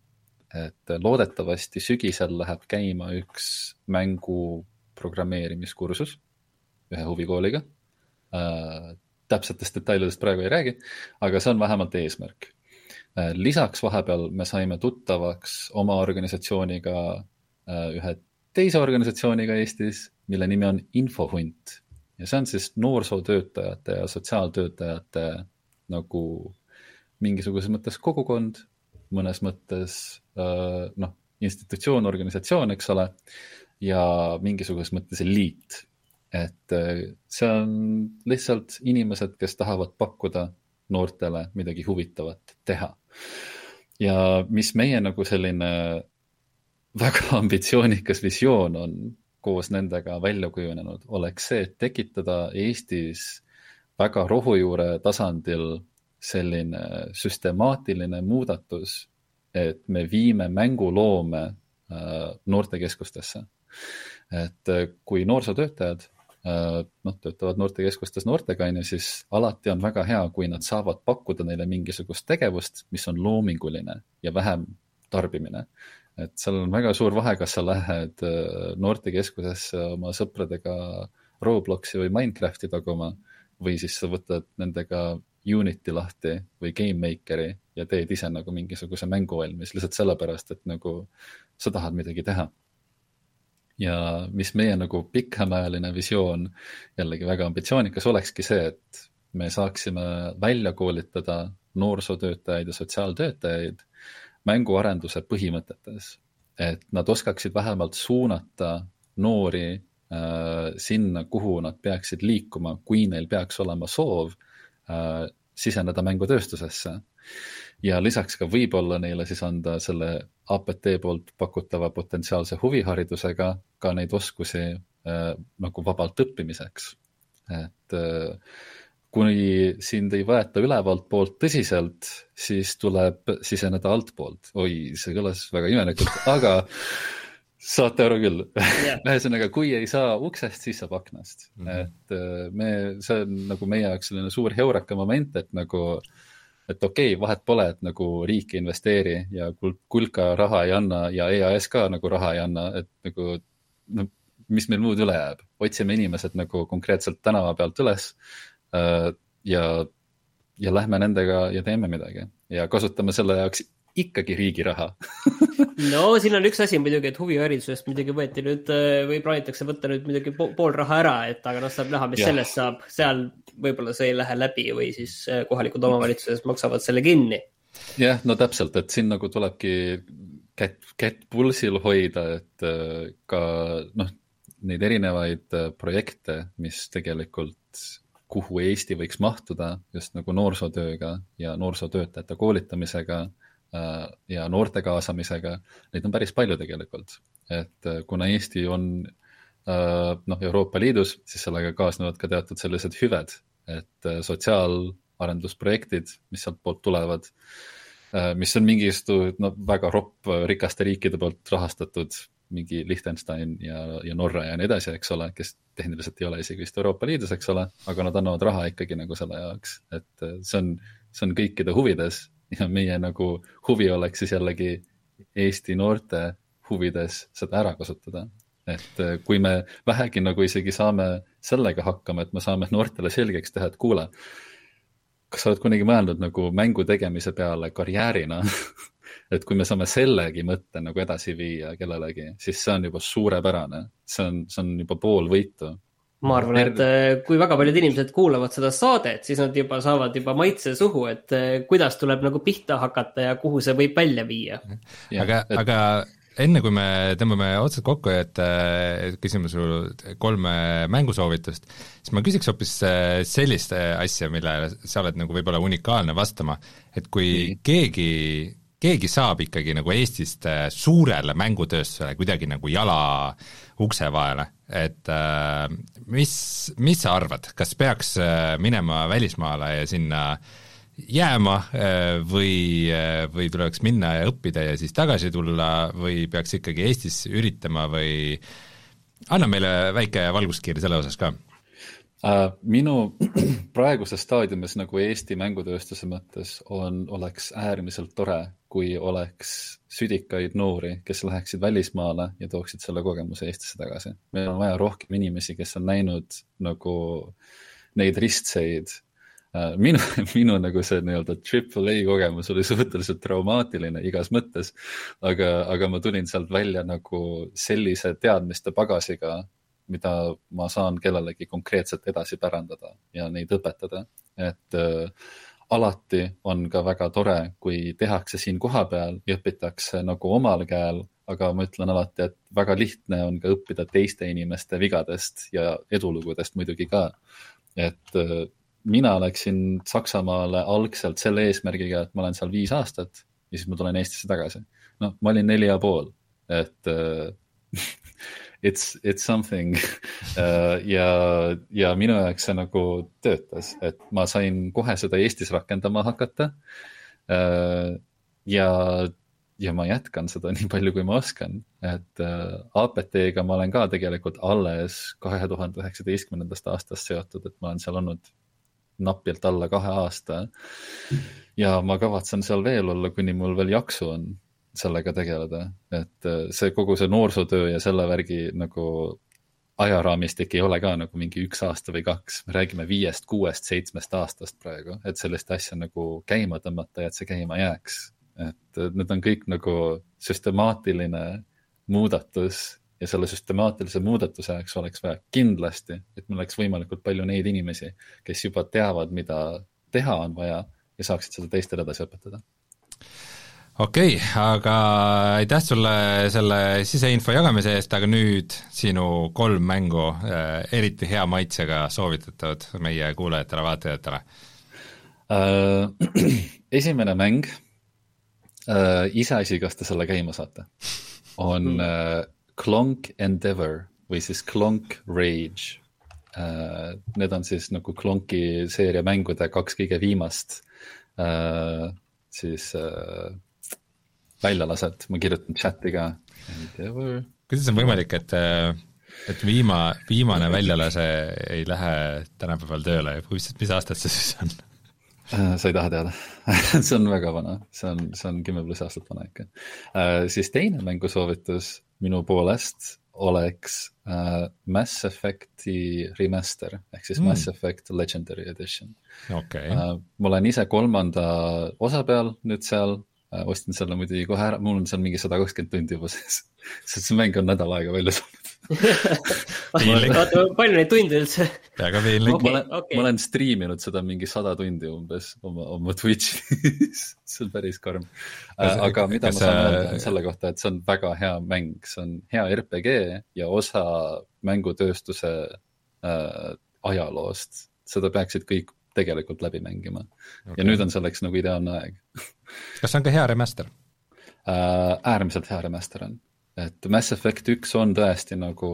et loodetavasti sügisel läheb käima üks mängu programmeerimiskursus ühe huvikooliga äh,. täpsetest detailidest praegu ei räägi, aga see on vähemalt eesmärk äh,. lisaks vahepeal me saime tuttavaks oma organisatsiooniga äh,, ühe teise organisatsiooniga Eestis, mille nimi on Infohunt ja see on siis noorsootöötajate ja sotsiaaltöötajate nagu mingisuguses mõttes kogukond, mõnes mõttes äh, noh, institutsioon, organisatsioon, eks ole, ja mingisuguses mõttes eliit et äh, see on lihtsalt inimesed, kes tahavad pakkuda noortele midagi huvitavat teha. ja mis meie nagu selline väga [LAUGHS] ambitsioonikas visioon on koos nendega välja kujunenud, oleks see, et tekitada Eestis väga rohujuure tasandil selline süstemaatiline muudatus, et me viime mänguloome äh, noortekeskustesse. et äh, kui noorsootöötajad noh, töötavad noortekeskustes noortega, on ju, siis alati on väga hea, kui nad saavad pakkuda neile mingisugust tegevust, mis on loominguline ja vähem tarbimine. et seal on väga suur vahe, kas sa lähed äh, noortekeskusesse oma sõpradega Robloksi või Minecrafti taguma või siis sa võtad nendega Unity lahti või GameMakeri ja teed ise nagu mingisuguse mängu valmis lihtsalt sellepärast, et nagu sa tahad midagi teha. Ja mis meie nagu pikemaajaline visioon, jällegi väga ambitsioonikas, olekski see, et me saaksime välja koolitada noorsootöötajaid ja sotsiaaltöötajaid mänguarenduse põhimõtetes. et nad oskaksid vähemalt suunata noori äh, sinna, kuhu nad peaksid liikuma, kui neil peaks olema soov äh, siseneda mängutööstusesse. ja lisaks ka võib-olla neile siis anda selle APT poolt pakutava potentsiaalse huviharidusega ka neid oskusi äh, nagu vabalt õppimiseks. et äh, kui sind ei võeta ülevalt poolt tõsiselt, siis tuleb siseneda altpoolt. oi, see kõlas väga imelikult, aga saate aru küll yeah. [LAUGHS] ühesõnaga, kui ei saa uksest, siis saab aknast mm. -hmm. et äh, me, see on nagu meie jaoks selline suur heureka moment, et nagu, et okei okay,, vahet pole, et nagu riik ei investeeri ja kulka raha ei anna ja EAS ka nagu raha ei anna, et nagu no mis meil muud üle jääb, otsime inimesed nagu konkreetselt tänava pealt üles Äh, ja, ja lähme nendega ja teeme midagi. Ja kasutame selle jaoks ikkagi riigi raha [LAUGHS] no siin on üks asi muidugi, et huviharidusest muidugi võeti nüüd äh, või plaanitakse võtta nüüd muidugi pool raha ära, et aga noh, saab näha, mis ja. sellest saab, seal võib-olla see ei lähe läbi või siis äh, kohalikud omavalitsused maksavad selle kinni. jah, no täpselt, et siin nagu tulebki kätt, kätt pulsil hoida, et ka noh, neid erinevaid projekte, mis tegelikult kuhu Eesti võiks mahtuda just nagu noorsootööga ja noorsootöötajate koolitamisega äh, ja noorte kaasamisega, neid on päris palju tegelikult. et äh, kuna Eesti on äh, noh, Euroopa Liidus, siis sellega kaasnevad ka teatud sellised hüved, et sotsiaalarendusprojektid, mis sealtpoolt tulevad, mis on mingisugused noh, väga ropp rikaste riikide poolt rahastatud mingi Liechtenstein ja, ja Norra ja nii edasi, eks ole, kes tehniliselt ei ole isegi vist Euroopa Liidus, eks ole, aga nad annavad raha ikkagi nagu selle jaoks, et äh, see on, see on kõikide huvides ja meie nagu huvi oleks siis jällegi Eesti noorte huvides seda ära kasutada. et äh, kui me vähegi nagu isegi saame sellega hakkama, et me saame noortele selgeks teha, et kuule, kas sa oled kunagi mõelnud nagu mängu tegemise peale karjäärina [LAUGHS] et kui me saame sellegi mõtte nagu edasi viia kellelegi, siis see on juba suurepärane, see on, see on juba pool võitu. Ma arvan, et äh, kui väga paljud inimesed kuulavad seda saadet, siis nad juba saavad juba maitse suhu, et äh, kuidas tuleb nagu pihta hakata ja kuhu see võib välja viia. aga et..., aga enne kui me tõmbame otsad kokku, et küsime sul kolme mängusoovitust, siis ma küsiks hoopis äh, sellist asja, millele sa oled nagu võib-olla unikaalne vastama, et kui mm. keegi keegi saab ikkagi nagu Eestist äh, suurele mängutööstusele kuidagi nagu jala ukse vahele, et äh, mis, mis sa arvad, kas peaks äh, minema välismaale ja sinna jääma või, või tuleks minna ja õppida ja siis tagasi tulla või peaks ikkagi Eestis üritama või anna meile väike valguskiir selle osas ka. Äh, minu [CLEARS THROAT] praeguses staadiumis nagu Eesti mängutööstuse mõttes on, oleks äärmiselt tore, kui oleks südikaid noori, kes läheksid välismaale ja tooksid selle kogemuse Eestisse tagasi. meil on vaja rohkem inimesi, kes on näinud nagu neid ristseid. Äh, minu, [LAUGHS] minu nagu see nii-öelda triple A kogemus oli suhteliselt traumaatiline igas mõttes, aga, aga ma tulin sealt välja nagu sellise teadmiste pagasiga mida ma saan kellelegi konkreetselt edasi pärandada ja neid õpetada. et äh, alati on ka väga tore, kui tehakse siin kohapeal ja õpitakse nagu omal käel, aga ma ütlen alati, et väga lihtne on ka õppida teiste inimeste vigadest ja edulugudest muidugi ka. et äh, mina läksin Saksamaale algselt selle eesmärgiga, et ma olen seal viis aastat ja siis ma tulen Eestisse tagasi. noh, ma olin neli ja pool, et äh, [LAUGHS] it's, it's something uh, [LAUGHS] ja, ja minu jaoks see nagu töötas, et ma sain kohe seda Eestis rakendama hakata uh,. ja, ja ma jätkan seda [LAUGHS] nii palju, kui ma oskan, et uh, APT-ga ma olen ka tegelikult alles kahe tuhande üheksateistkümnendast aastast seotud, et ma olen seal olnud napilt alla kahe aasta. ja ma kavatsen seal veel olla, kuni mul veel jaksu on sellega tegeleda, et äh, see kogu see noorsootöö ja selle värgi nagu ajaraamistik ei ole ka nagu mingi üks aasta või kaks, me räägime viiest, kuuest, seitsmest aastast praegu, et sellist asja nagu käima tõmmata ja et see käima jääks. et need on kõik nagu süstemaatiline muudatus ja selle süstemaatilise muudatuse jaoks oleks vaja kindlasti, et meil oleks võimalikult palju neid inimesi, kes juba teavad, mida teha on vaja ja saaksid seda teistele edasi õpetada okei okay,, aga aitäh sulle selle siseinfo jagamise eest, aga nüüd sinu kolm mängu äh, eriti hea maitsega soovitatavad meie kuulajatele-vaatajatele äh,. [CLEARS THROAT] esimene mäng äh,, iseasi, kas te selle käima saate, on äh, Clonk Endeavor või siis Clonk Rage äh,. Need on siis nagu Clonki seeria mängude kaks kõige viimast äh, siis äh, väljalaset, ma kirjutan chati ka. kuidas on võimalik, et, et viima, viimane väljalase ei lähe tänapäeval tööle, mis, mis aastast see siis on? Äh, sa ei taha teada [LAUGHS] see on väga vana, see on, see on kümme pluss aastat vana ikka uh,. siis teine mängusoovitus minu poolest oleks uh, Mass Effect'i remaster ehk siis mm. Mass Effect Legendary Edition okay.. Uh, ma olen ise kolmanda osa peal nüüd seal Äh, ostsin selle muidugi kohe ära, mul on seal mingi sada kakskümmend tundi juba sees, [LAUGHS] sest see mäng on nädal aega välja saanud oota, [LAUGHS] palju neid tunde üldse? väga piinlik. ma olen okay., ma olen striiminud seda mingi sada tundi umbes oma, oma Twitch'is [LAUGHS] see on päris karm. Äh, aga mida ma saan öelda selle kohta, et see on väga hea mäng, see on hea RPG ja osa mängutööstuse äh, ajaloost, seda peaksid kõik tegelikult läbi mängima. Okay.. ja nüüd on selleks nagu ideaalne aeg. [LAUGHS] Kas see on ka hea remaster? Äh,? äärmiselt hea remaster on, et Mass Effect üks on tõesti nagu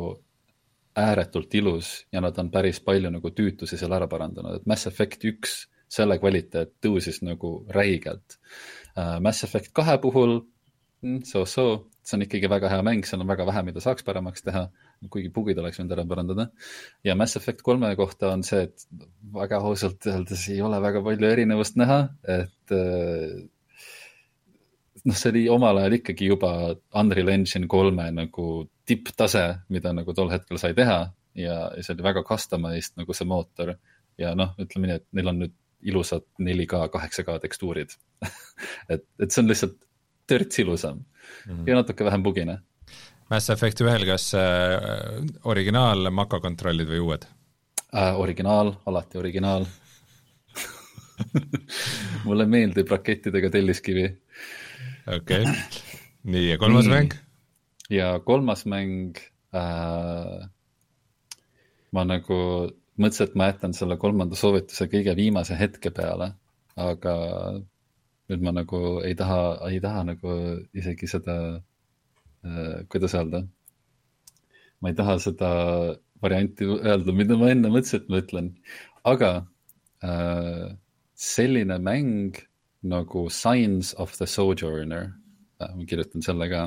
ääretult ilus ja nad on päris palju nagu tüütusi seal ära parandanud, et Mass Effect üks, selle kvaliteet tõusis nagu räigelt. Uh,. Mass Effect kahe puhul mm, so-so, see on ikkagi väga hea mäng, seal on väga vähe, mida saaks paremaks teha kuigi bugid oleks võinud ära parandada. ja Mass Effect kolme kohta on see, et väga ausalt öeldes ei ole väga palju erinevust näha, et äh, noh, see oli omal ajal ikkagi juba Unreal Engine kolme nagu tipptase, mida nagu tol hetkel sai teha ja, ja see oli väga customized nagu see mootor. ja noh, ütleme nii, et neil on nüüd ilusad 4K, 8K tekstuurid [LAUGHS] et, et see on lihtsalt törts ilusam mm -hmm. ja natuke vähem bugine Mass Effect ühel, kas äh, originaal makakontrollid või uued äh,? originaal, alati originaal [LAUGHS] mulle meeldib rakettidega telliskivi. okei okay., nii ja kolmas nii. mäng? ja kolmas mäng äh,, ma nagu mõtlesin, et ma jätan selle kolmanda soovituse kõige viimase hetke peale, aga nüüd ma nagu ei taha, ei taha nagu isegi seda kuidas öelda, ma ei taha seda varianti öelda, mida ma enne mõtlesin, et ma ütlen, aga äh, selline mäng nagu Signs of the Sojourner äh,, ma kirjutan selle ka.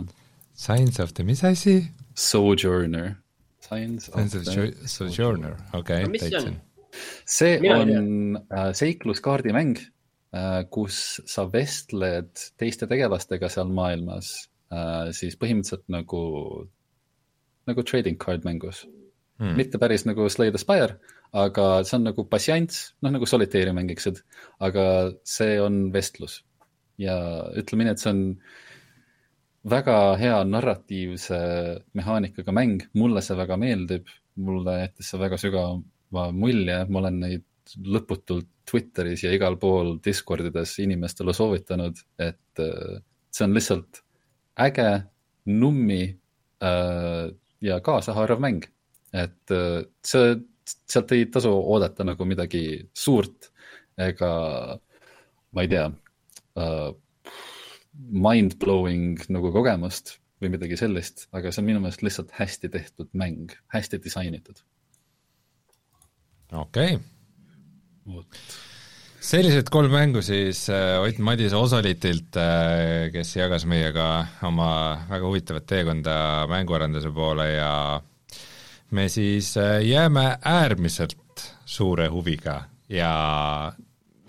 Signs of the mis asi? Sojourner. Signs of, of the Sojourner, okei okay,, täitsin. see Mina on äh, seikluskaardimäng äh,, kus sa vestled teiste tegelastega seal maailmas äh, siis põhimõtteliselt nagu, nagu trading card mängus. Hmm.. mitte päris nagu Slay the Spire, aga see on nagu passiants, noh nagu solitaari mängiksid, aga see on vestlus. ja ütleme nii, et see on väga hea narratiivse mehaanikaga mäng, mulle see väga meeldib, mulle jättis see väga sügava mulje, ma olen neid lõputult Twitteris ja igal pool Discordides inimestele soovitanud, et äh, see on lihtsalt äge, nummi äh, ja kaasahaarav mäng. et äh, see, sealt ei tasu oodata nagu midagi suurt ega ma ei tea äh,, mind-blowing nagu kogemust või midagi sellist, aga see on minu meelest lihtsalt hästi tehtud mäng, hästi disainitud. okei okay sellised kolm mängu siis äh, Ott Madise Osolitilt, äh, kes jagas meiega oma väga huvitavat teekonda mänguarenduse poole ja me siis äh, jääme äärmiselt suure huviga ja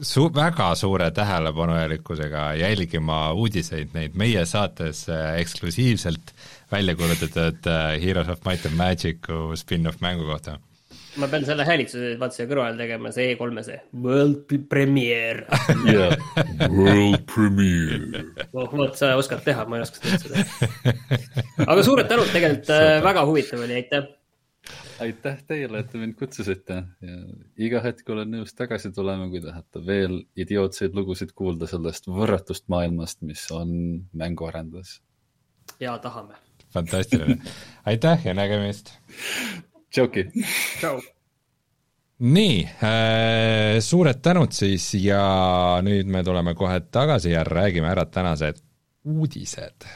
su-, väga suure tähelepanuelikkusega jälgima uudiseid neid meie saates eksklusiivselt välja kuulutatud Heroes of Might and Magic'u spin-off mängu kohta ma pean selle häälitsuse vaata siia kõrvale tegema, see E3-e see world premiere yeah. World premiere oh,. vot sa oskad teha, ma ei oska seda. aga suured tänud, tegelikult äh, väga huvitav oli, aitäh. aitäh teile, et te mind kutsusite ja iga hetk olen nõus tagasi tulema, kui tahate veel idiootseid lugusid kuulda sellest võrratust maailmast, mis on mänguarendus. ja tahame. fantastiline, aitäh ja nägemist tšauki. tšau. nii äh,, suured tänud siis ja nüüd me tuleme kohe tagasi ja räägime ära tänased uudised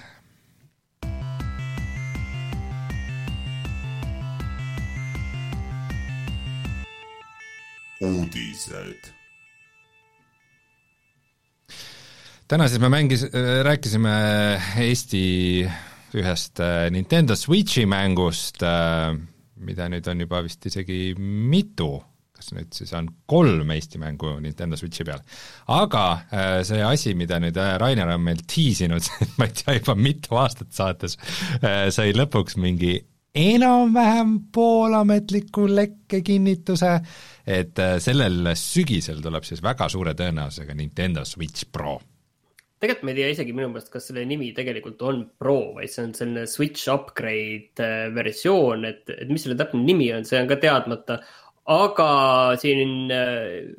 uudised. täna siis me mängis-, rääkisime Eesti ühest äh, Nintendo Switchi mängust äh,, mida nüüd on juba vist isegi mitu, kas nüüd siis on kolm Eesti mängu Nintendo Switchi peal. aga äh, see asi, mida nüüd äh, Rainer on meil tiisinud, [LAUGHS] ma ei tea, juba mitu aastat saates, äh, sai lõpuks mingi enam-vähem poolametliku lekkekinnituse, et sellel sügisel tuleb siis väga suure tõenäosusega Nintendo Switch Pro tegelikult ma ei tea isegi minu meelest, kas selle nimi tegelikult on Pro, vaid see on selline Switch upgrade äh, versioon, et, et mis selle täpne nimi on, see on ka teadmata. aga siin äh,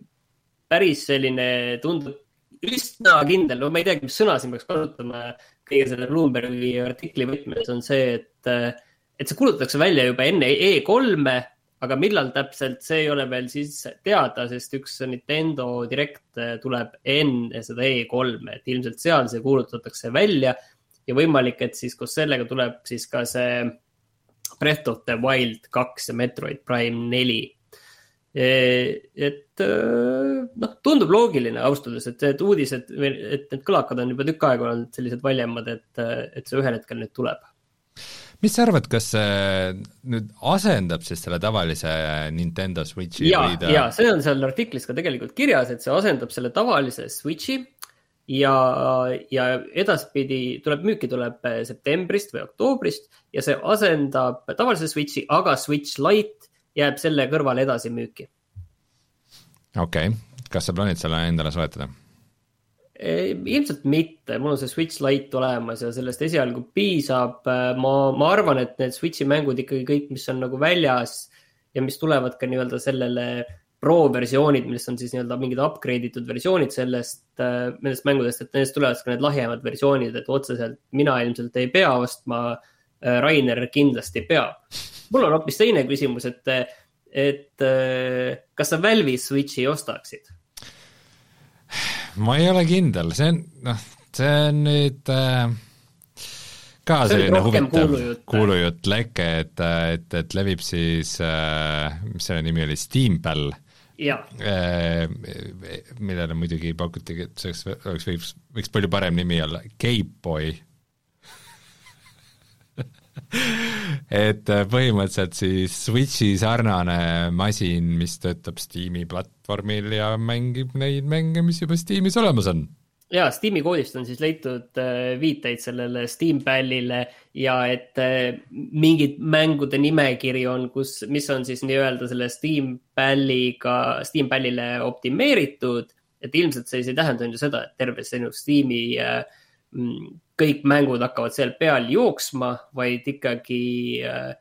päris selline tundub üsna kindel, no ma ei teagi, mis sõna siin peaks kasutama kõige selle Bloombergi artikli võtmes on see, et, äh, et see kuulutatakse välja juba enne E3-e aga millal täpselt, see ei ole veel siis teada, sest üks Nintendo Direct tuleb enne seda E3-e, et ilmselt seal see kuulutatakse välja ja võimalik, et siis koos sellega tuleb siis ka see Breath of the Wild kaks ja Metroid Prime neli. E, et noh, tundub loogiline ausalt öeldes, et, et uudised, et need kõlakad on juba tükk aega olnud sellised valjemad, et, et see ühel hetkel nüüd tuleb mis sa arvad, kas see nüüd asendab siis selle tavalise Nintendo Switchi? ja ta..., ja see on seal artiklis ka tegelikult kirjas, et see asendab selle tavalise Switchi ja, ja edaspidi tuleb, müüki tuleb septembrist või oktoobrist ja see asendab tavalise Switchi, aga Switch Lite jääb selle kõrval edasi müüki. okei okay., kas sa plaanid selle endale soetada? Ilmselt mitte, mul on see Switch Lite olemas ja sellest esialgu piisab. ma, ma arvan, et need Switch'i mängud ikkagi kõik, mis on nagu väljas ja mis tulevad ka nii-öelda sellele pro versioonid, millest on siis nii-öelda mingid upgrade itud versioonid sellest, nendest mängudest, et nendest tulevad ka need lahjemad versioonid, et otseselt mina ilmselt ei pea ostma. Rainer kindlasti peab. mul on hoopis teine küsimus, et, et kas sa Valve'i Switch'i ostaksid? Ma ei ole kindel, see on, noh, see on nüüd äh, ka selline huvitav kuulujutt, leke, et, et, et levib siis äh,, mis selle nimi oli, Steampal äh,. millele muidugi pakuti, et see oleks, oleks, võiks, võiks palju parem nimi olla, Gameboy et äh, põhimõtteliselt siis Switchi sarnane masin, mis töötab Steam'i platvormil ja mängib neid mänge, mis juba Steam'is olemas on. ja Steam'i koodist on siis leitud äh, viiteid sellele Steampallile ja et äh, mingid mängude nimekiri on, kus, mis on siis nii-öelda selle Steampalliga, Steampallile optimeeritud, et ilmselt see ei tähenda ju seda, et terve sinu Steam'i mm, kõik mängud hakkavad seal peal jooksma, vaid ikkagi äh,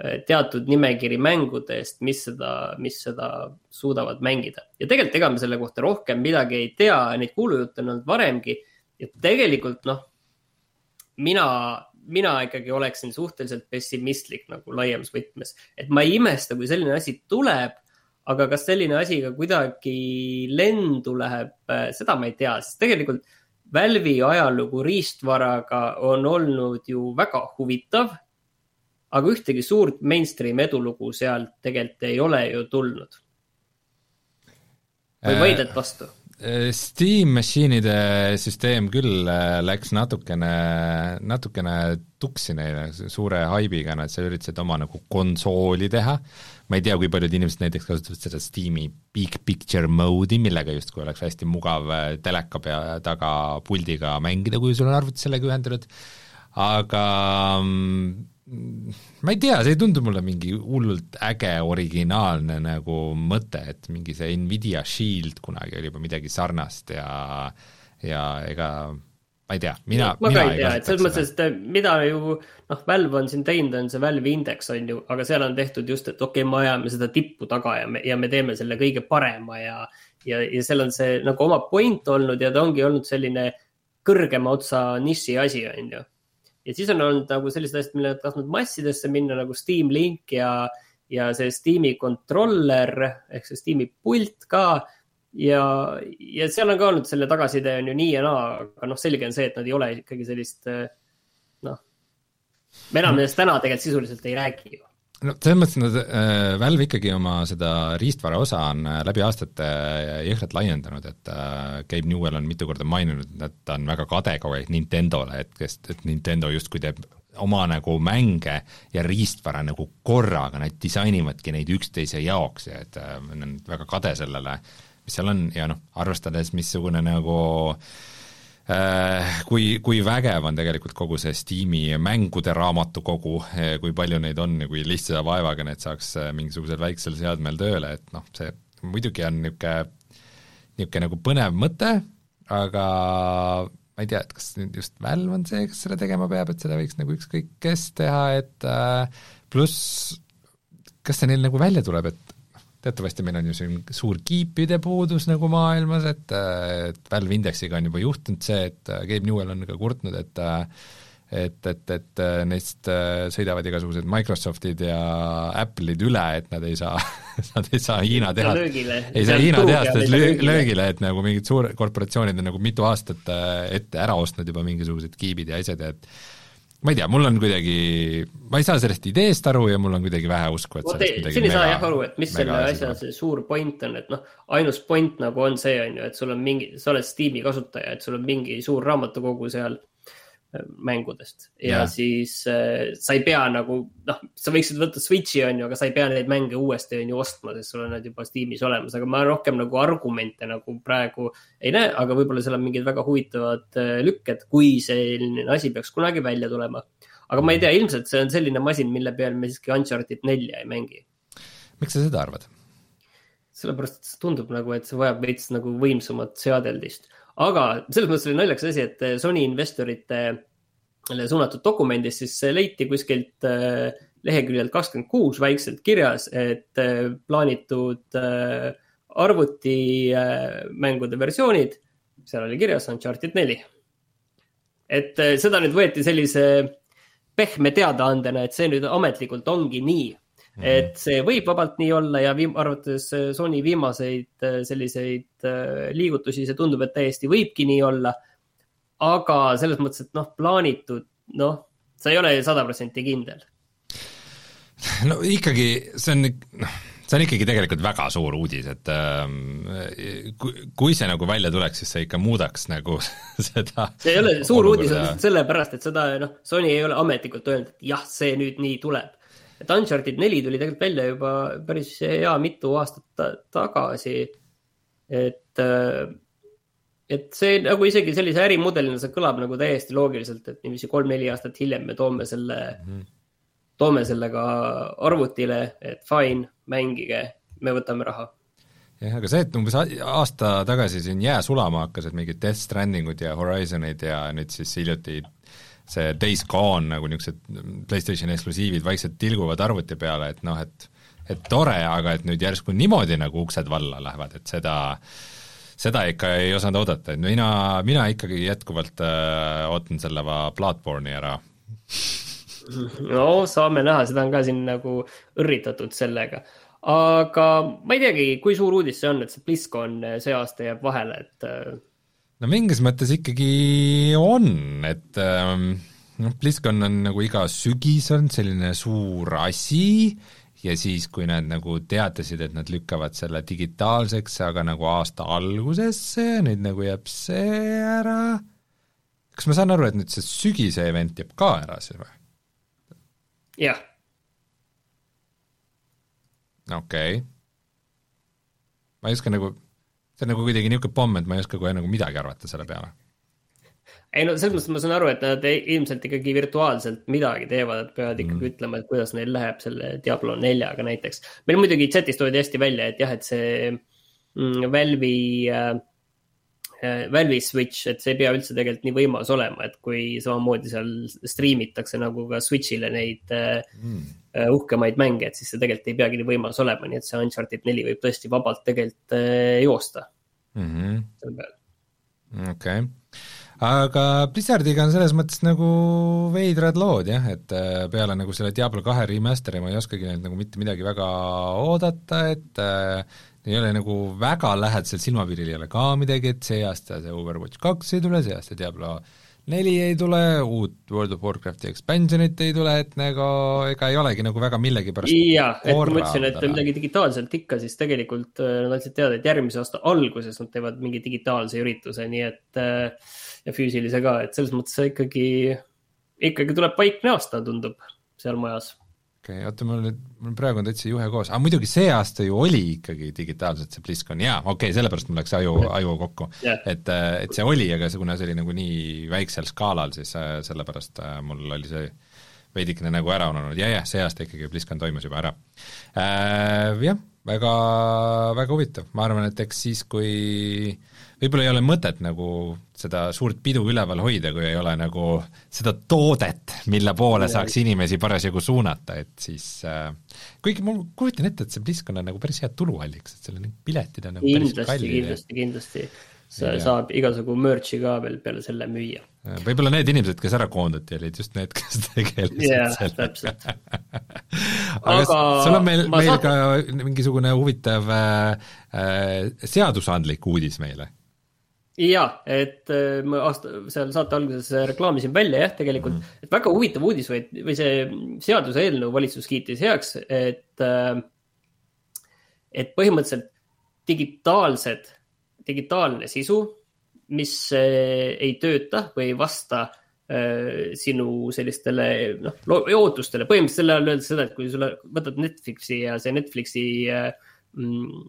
äh, teatud nimekiri mängudest, mis seda, mis seda suudavad mängida. ja tegelikult ega me selle kohta rohkem midagi ei tea, neid kuulujutte on olnud varemgi. ja tegelikult noh, mina, mina ikkagi oleksin suhteliselt pessimistlik nagu laiemas võtmes, et ma ei imesta, kui selline asi tuleb aga kas selline asi ka kuidagi lendu läheb, äh, seda ma ei tea, sest tegelikult Valve'i ajalugu riistvaraga on olnud ju väga huvitav. aga ühtegi suurt mainstream edulugu sealt tegelikult ei ole ju tulnud. või vaidled vastu? Steam Machine'ide süsteem küll äh, läks natukene, natukene tuksi neile suure haibiga, nad seal üritasid oma nagu konsooli teha, ma ei tea, kui paljud inimesed näiteks kasutavad seda Steam'i Big Picture mode'i, millega justkui oleks hästi mugav äh, teleka pea taga puldiga mängida, kui sul on arvuti sellega ühendatud, aga mm, ma ei tea, see ei tundu mulle mingi hullult äge originaalne nagu mõte, et mingi see Nvidia Shield kunagi oli juba midagi sarnast ja ja ega ma ei tea, mina, mina ei tea, et selles mõttes, et mida ju noh, Valve on siin teinud, on see Valve Index on ju, aga seal on tehtud just, et okei okay,, me ajame seda tippu taga ja me, ja me teeme selle kõige parema ja ja, ja seal on see nagu oma point olnud ja ta ongi olnud selline kõrgema otsa niši asi, on ju ja siis on olnud nagu sellised asjad, mille nad tahtnud massidesse minna nagu Steam Link ja, ja see Steam'i controller ehk see Steam'i pult ka. ja, ja seal on ka olnud selle tagasiside on ju nii ja naa, aga noh, selge on see, et nad ei ole ikkagi sellist noh, me enam nendest täna tegelikult sisuliselt ei räägi ju no selles mõttes nad äh,, Valve ikkagi oma seda riistvara osa on äh, läbi aastate äh, jõhkralt laiendanud, et äh, Gabe Newell on mitu korda maininud, et ta on väga kade kogu aeg Nintendole, et kes, et Nintendo justkui teeb oma nagu mänge ja riistvara nagu korraga, nad disainivadki neid üksteise jaoks ja et äh, ma olen väga kade sellele, mis seal on ja noh, arvestades, missugune nagu Äh, kui, kui vägev on tegelikult kogu see Steam'i mängude raamatukogu, äh, kui palju neid on ja kui lihtsa vaevaga need saaks äh, mingisugusel väiksel seadmel tööle, et noh, see muidugi on niisugune, niisugune nagu põnev mõte, aga ma ei tea, et kas nüüd just Valve on see, kes selle tegema peab, et seda võiks nagu ükskõik kes teha, et pluss kas see neil nagu välja tuleb, et teatavasti meil on ju siin suur kiipide puudus nagu maailmas, et, et Valve Indexiga on juba juhtunud see, et Gabe Newell on ka kurtnud, et et, et, et neist sõidavad igasugused Microsoftid ja Apple'id üle, et nad ei saa [LAUGHS] nad ei saa Hiina teha, ei saa Hiina tehastes löögile, et nagu mingid suurkorporatsioonid on nagu mitu aastat ette ära ostnud juba mingisugused kiibid ja asjad ja et ma ei tea, mul on kuidagi, ma ei saa sellest ideest aru ja mul on kuidagi vähe usku, et sellest midagi siin ei saa jah aru, et mis selle asja see suur point on, et noh, ainus point nagu on see, on ju, et sul on mingi, sa oled Steam'i kasutaja, et sul on mingi suur raamatukogu seal mängudest ja yeah. siis äh, sa ei pea nagu noh, sa võiksid võtta Switch'i on ju, aga sa ei pea neid mänge uuesti on ju ostma, sest sul on nad juba Steam'is olemas, aga ma rohkem nagu argumente nagu praegu ei näe, aga võib-olla seal on mingid väga huvitavad äh, lükked, kui selline asi peaks kunagi välja tulema. aga ma ei tea, ilmselt see on selline masin, mille peal me siiski Uncharted nelja ei mängi. miks sa seda arvad? sellepärast, et see tundub nagu, et see vajab veits nagu võimsamat seadeldist aga selles mõttes oli naljakas asi, et eh, Sony investorite suunatud dokumendis siis leiti kuskilt eh, leheküljelt kakskümmend kuus väikselt kirjas, et eh, plaanitud arvutimängude versioonid, seal oli kirjas Uncharted neli. et seda nüüd võeti sellise pehme teadaandena, et see nüüd ametlikult ongi nii Mhm. et see võib vabalt nii olla ja viim-, arvates äh, Sony viimaseid äh, selliseid äh, liigutusi, see tundub, et täiesti võibki nii olla. aga selles mõttes, et noh, plaanitud, noh, sa ei ole sada protsenti kindel. [LAUGHS] no ikkagi, see on, noh see on ikkagi tegelikult väga suur uudis, et äh, kui, kui see nagu välja tuleks, siis see ikka muudaks nagu [LAUGHS] seda see ei ole suur uudis, on lihtsalt sellepärast, et seda noh, Sony ei ole ametlikult öelnud, et jah, see nüüd nii tuleb et Uncharted neli tuli tegelikult välja juba päris hea mitu aastat ta tagasi. et, äh, et see nagu isegi sellise ärimudelina see kõlab nagu täiesti loogiliselt, et niiviisi kolm-neli aastat hiljem me toome selle mm, -hmm. toome selle ka arvutile, et fine, mängige, me võtame raha jah, aga see, et umbes aasta tagasi siin jää sulama hakkas, et mingid Death Strandingud ja Horizonid ja nüüd siis hiljuti see Days Gone nagu niisugused PlayStationi eksklusiivid vaikselt tilguvad arvuti peale, et noh, et et tore, aga et nüüd järsku niimoodi nagu uksed valla lähevad, et seda seda ikka ei osanud oodata, et mina, mina ikkagi jätkuvalt äh, ootan selle Bloodborne'i ära. no saame näha, seda on ka siin nagu õrritatud sellega. aga ma ei teagi, kui suur uudis see on, et see BlizzCon see aasta jääb vahele, et äh, no mingis mõttes ikkagi on, et ähm, noh, BlizzCon on nagu iga sügis on selline suur asi ja siis, kui nad nagu teatasid, et nad lükkavad selle digitaalseks, aga nagu aasta algusesse ja nüüd nagu jääb see ära, kas ma saan aru, et nüüd see sügise event jääb ka ära siis või? jah. okei okay. ma ei oska nagu, see on nagu kuidagi niisugune pomm, et ma ei oska kohe nagu midagi arvata selle peale ei no selles mõttes ma saan aru, et nad ilmselt ikkagi virtuaalselt midagi teevad, et peavad ikkagi mm. ütlema, et kuidas neil läheb selle Diablo neljaga näiteks. meil muidugi chat'is toodi hästi välja, et jah, et see mm, Valve'i äh, äh,, Valve'i switch, et see ei pea üldse tegelikult nii võimas olema, et kui samamoodi seal stream itakse nagu ka Switch'ile neid mm. Uhkemaid mänge, et siis see tegelikult ei peagi nii võimas olema, nii et see Uncharted neli võib tõesti vabalt tegelikult joosta mm. -hmm. okei okay aga Blizzardiga on selles mõttes nagu veidrad lood jah, et äh, peale nagu selle Diablo kahe remaster'i ma ei oskagi neilt nagu mitte midagi väga oodata, et äh, ei ole nagu väga lähedasel silmapiiril ei ole ka midagi, et see aasta see Overwatch kaks ei tule, see aasta Diablo neli ei tule, uut World of Warcrafti expansionit ei tule, et nagu ega ei olegi nagu väga millegipärast jaa, et ma ütlesin, et midagi digitaalselt ikka, siis tegelikult äh, nad andsid teada, et järgmise aasta alguses nad teevad mingi digitaalse ürituse, nii et äh, ja füüsilise ka, et selles mõttes ikkagi, ikkagi tuleb vaikne aasta, tundub seal majas. Okei okay,, oota, mul nüüd, mul praegu on täitsa juhe koos, aga muidugi see aasta ju oli ikkagi digitaalselt see BlizzCon, jaa, okei okay,, sellepärast mul läks aju, aju kokku. Yeah.. et, et see oli, aga see, kuna see oli nagu nii väiksel skaalal, siis äh, sellepärast äh, mul oli see veidikene nagu ära ununenud. Ja, jah, see aasta ikkagi BlizzCon toimus juba ära. Äh,. Jah, väga, väga huvitav, ma arvan, et eks siis, kui võib-olla ei ole mõtet nagu seda suurt pidu üleval hoida, kui ei ole nagu seda toodet, mille poole saaks inimesi parasjagu suunata, et siis äh, kuigi ma kujutan ette, et see BlizzCon on nagu päris hea tuluallikas, et seal on piletid on nagu kindlasti, päris kallid. kindlasti, kindlasti, sa saab igasugu merch'i ka veel peale selle müüa. võib-olla need inimesed, kes ära koondati, olid just need, kes tegelesid yeah, sellega. [LAUGHS] aga, aga sul on meil, meil saan... ka mingisugune huvitav äh, äh, seadusandlik uudis meile ja, et äh, ma aasta, seal saate alguses reklaamisin välja jah, tegelikult mm, -hmm. et väga huvitav uudis või, või see seaduseelnõu valitsus kiitis heaks, et, äh, et põhimõtteliselt digitaalsed, digitaalne sisu, mis äh, ei tööta või ei vasta sinu sellistele noh, ootustele, põhimõtteliselt selle all öeldakse seda, et kui sulle võtad Netflixi ja see Netflixi mm,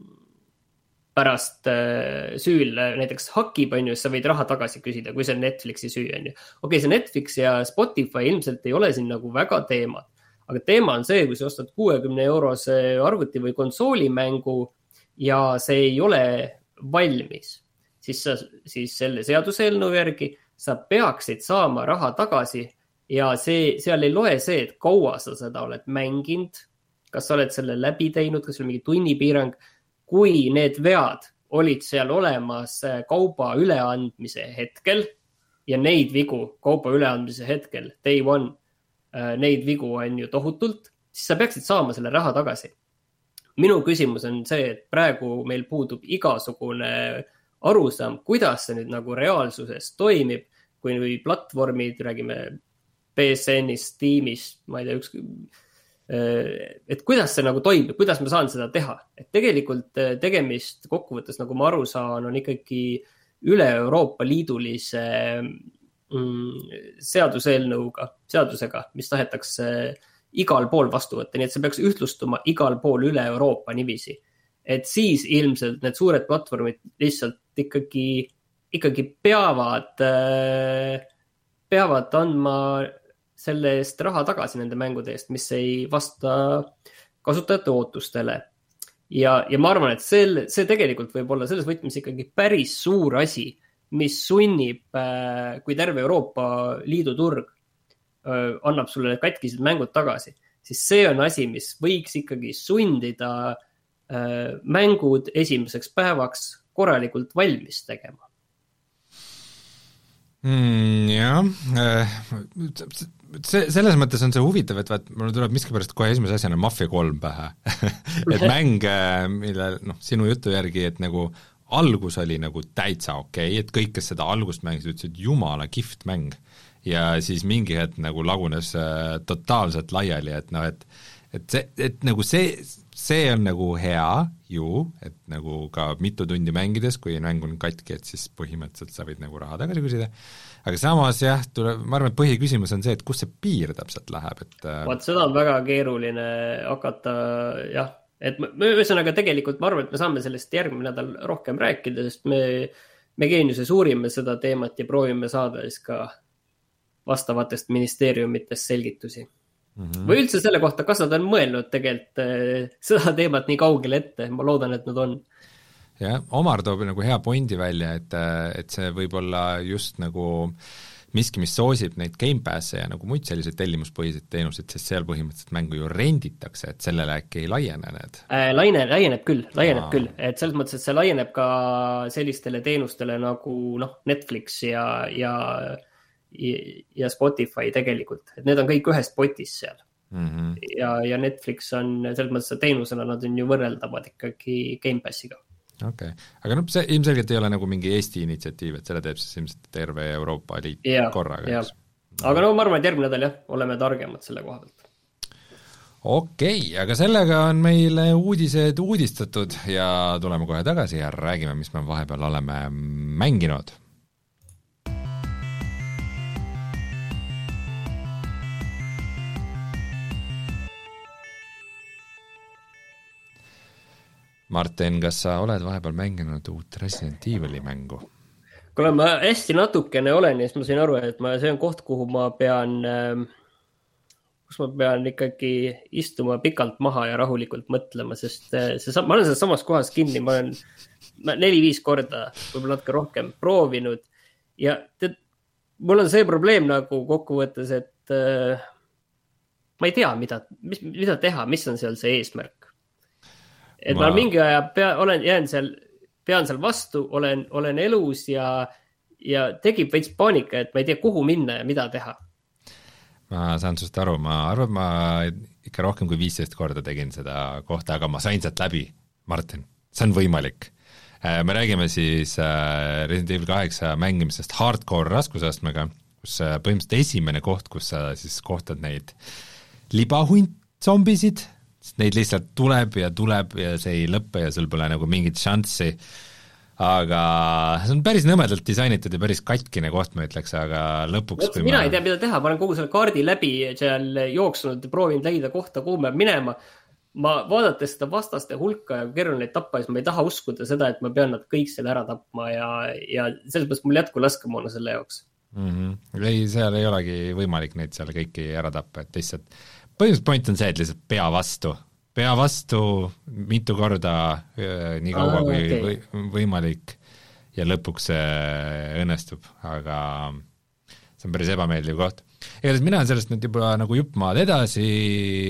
pärast äh, süül näiteks hakib, on ju, siis sa võid raha tagasi küsida, kui see on Netflixi süü, on ju. okei okay,, see Netflix ja Spotify ilmselt ei ole siin nagu väga teemad, aga teema on see, kui sa ostad kuuekümne eurose arvuti või konsoolimängu ja see ei ole valmis, siis sa, siis selle seaduseelnõu järgi sa peaksid saama raha tagasi ja see, seal ei loe see, et kaua sa seda oled mänginud, kas sa oled selle läbi teinud, kas sul on mingi tunnipiirang kui need vead olid seal olemas äh, kauba üleandmise hetkel ja neid vigu kauba üleandmise hetkel, day one, äh, neid vigu on ju tohutult, siis sa peaksid saama selle raha tagasi. minu küsimus on see, et praegu meil puudub igasugune arusaam, kuidas see nüüd nagu reaalsuses toimib, kui platvormid, räägime BSN-ist, Steamist, ma ei tea, üks et kuidas see nagu toimib, kuidas ma saan seda teha, et tegelikult äh, tegemist kokkuvõttes, nagu ma aru saan, on ikkagi üle Euroopa Liidulise mm, seaduseelnõuga, seadusega, mis tahetakse igal pool vastu võtta, nii et see peaks ühtlustuma igal pool üle Euroopa niiviisi. et siis ilmselt need suured platvormid lihtsalt ikkagi, ikkagi peavad, äh, peavad andma selle eest raha tagasi nende mängude eest, mis ei vasta kasutajate ootustele. ja, ja ma arvan, et sel, see tegelikult võib olla selles võtmes ikkagi päris suur asi, mis sunnib, äh, kui terve Euroopa Liidu turg äh, annab sulle need katkised mängud tagasi, siis see on asi, mis võiks ikkagi sundida äh, mängud esimeseks päevaks korralikult valmis tegema mm,. jah, see, selles mõttes on see huvitav, et vaat mul tuleb miskipärast kohe esimese asjana Mafia kolm pähe [LAUGHS] et mäng, äh, mille noh, sinu jutu järgi, et nagu algus oli nagu täitsa okei okay,, et kõik, kes seda algust mängisid, ütlesid jumala kihvt mäng. ja siis mingi hetk nagu lagunes äh, totaalselt laiali, et noh, et et see, et nagu see, see on nagu hea ju, et nagu ka mitu tundi mängides, kui mäng on katki, et siis põhimõtteliselt sa võid nagu raha tagasi küsida, aga samas jah, tuleb, ma arvan, et põhiküsimus on see, et kus see piir täpselt läheb, et äh, vot seda on väga keeruline hakata jah, et me ühesõnaga tegelikult ma arvan, et me saame sellest järgmine nädal rohkem rääkida, sest me, me Geeniuses uurime seda teemat ja proovime saada siis ka vastavatest ministeeriumitest selgitusi mm. -hmm. või üldse selle kohta, kas nad on mõelnud tegelikult äh, seda teemat nii kaugele ette, ma loodan, et nad on. Jah, Omar toob nagu hea pointi välja, et, et see võib olla just nagu miski, mis soosib neid Gamepasse ja nagu muid selliseid tellimuspõhiseid teenuseid, sest seal põhimõtteliselt mängu ju renditakse, et sellele äkki ei laiene need äh,? Laine, laieneb küll, laieneb Aa. küll, et selles mõttes, et see laieneb ka sellistele teenustele nagu noh, Netflix ja, ja ja Spotify tegelikult, et need on kõik ühes potis seal mm. -hmm. ja, ja Netflix on selles mõttes, teenusena nad on ju võrreldavad ikkagi Gamepassiga. Okei okay., aga noh, see ilmselgelt ei ole nagu mingi Eesti initsiatiiv, et selle teeb siis ilmselt terve Euroopa Liit ja, korraga, eks? aga no ma arvan, et järgmine nädal jah, oleme targemad selle koha pealt okei okay,, aga sellega on meil uudised uudistatud ja tuleme kohe tagasi ja räägime, mis me vahepeal oleme mänginud Martin, kas sa oled vahepeal mänginud uut Resident Evil'i mängu? kuule, ma hästi natukene olen ja siis ma sain aru, et ma, see on koht, kuhu ma pean äh,, kus ma pean ikkagi istuma pikalt maha ja rahulikult mõtlema, sest äh, see, ma olen selles samas kohas kinni, ma olen neli-viis korda, võib-olla natuke rohkem proovinud ja tead, mul on see probleem nagu kokkuvõttes, et äh, ma ei tea, mida, mis, mida teha, mis on seal see eesmärk et ma, ma mingi aja pea, olen, jään seal, pean seal vastu, olen, olen elus ja, ja tekib veits paanika, et ma ei tea, kuhu minna ja mida teha. ma saan sinust aru, ma arvan, ma ikka rohkem kui viisteist korda tegin seda kohta, aga ma sain sealt läbi, Martin, see on võimalik. Äh, me räägime siis äh, Resident Evil kaheksa mängimisest hardcore raskusastmega, kus äh, põhimõtteliselt esimene koht, kus sa siis kohtad neid libahunt zombisid, sest neid lihtsalt tuleb ja tuleb ja see ei lõpe ja sul pole nagu mingit šanssi, aga see on päris nõmedalt disainitud ja päris katkine koht, ma ütleks, aga lõpuks Võt, mina ma... ei tea, mida teha, ma olen kogu selle kaardi läbi seal jooksnud proovinud leida kohta, kuhu peab minema. ma vaadates seda vastaste hulka ja keeruline neid tappa, siis ma ei taha uskuda seda, et ma pean nad kõik selle ära tapma ja, ja selles mõttes mul jätku laskemoona selle jaoks mm. -hmm. ei, seal ei olegi võimalik neid seal kõiki ära tappa, et lihtsalt põhimõtteliselt point on see, et lihtsalt pea vastu, pea vastu mitu korda, nii kaua ah, kui okay. või, võimalik ja lõpuks see õnnestub, aga see on päris ebameeldiv koht. igatahes mina olen sellest nüüd juba nagu jupp maad edasi,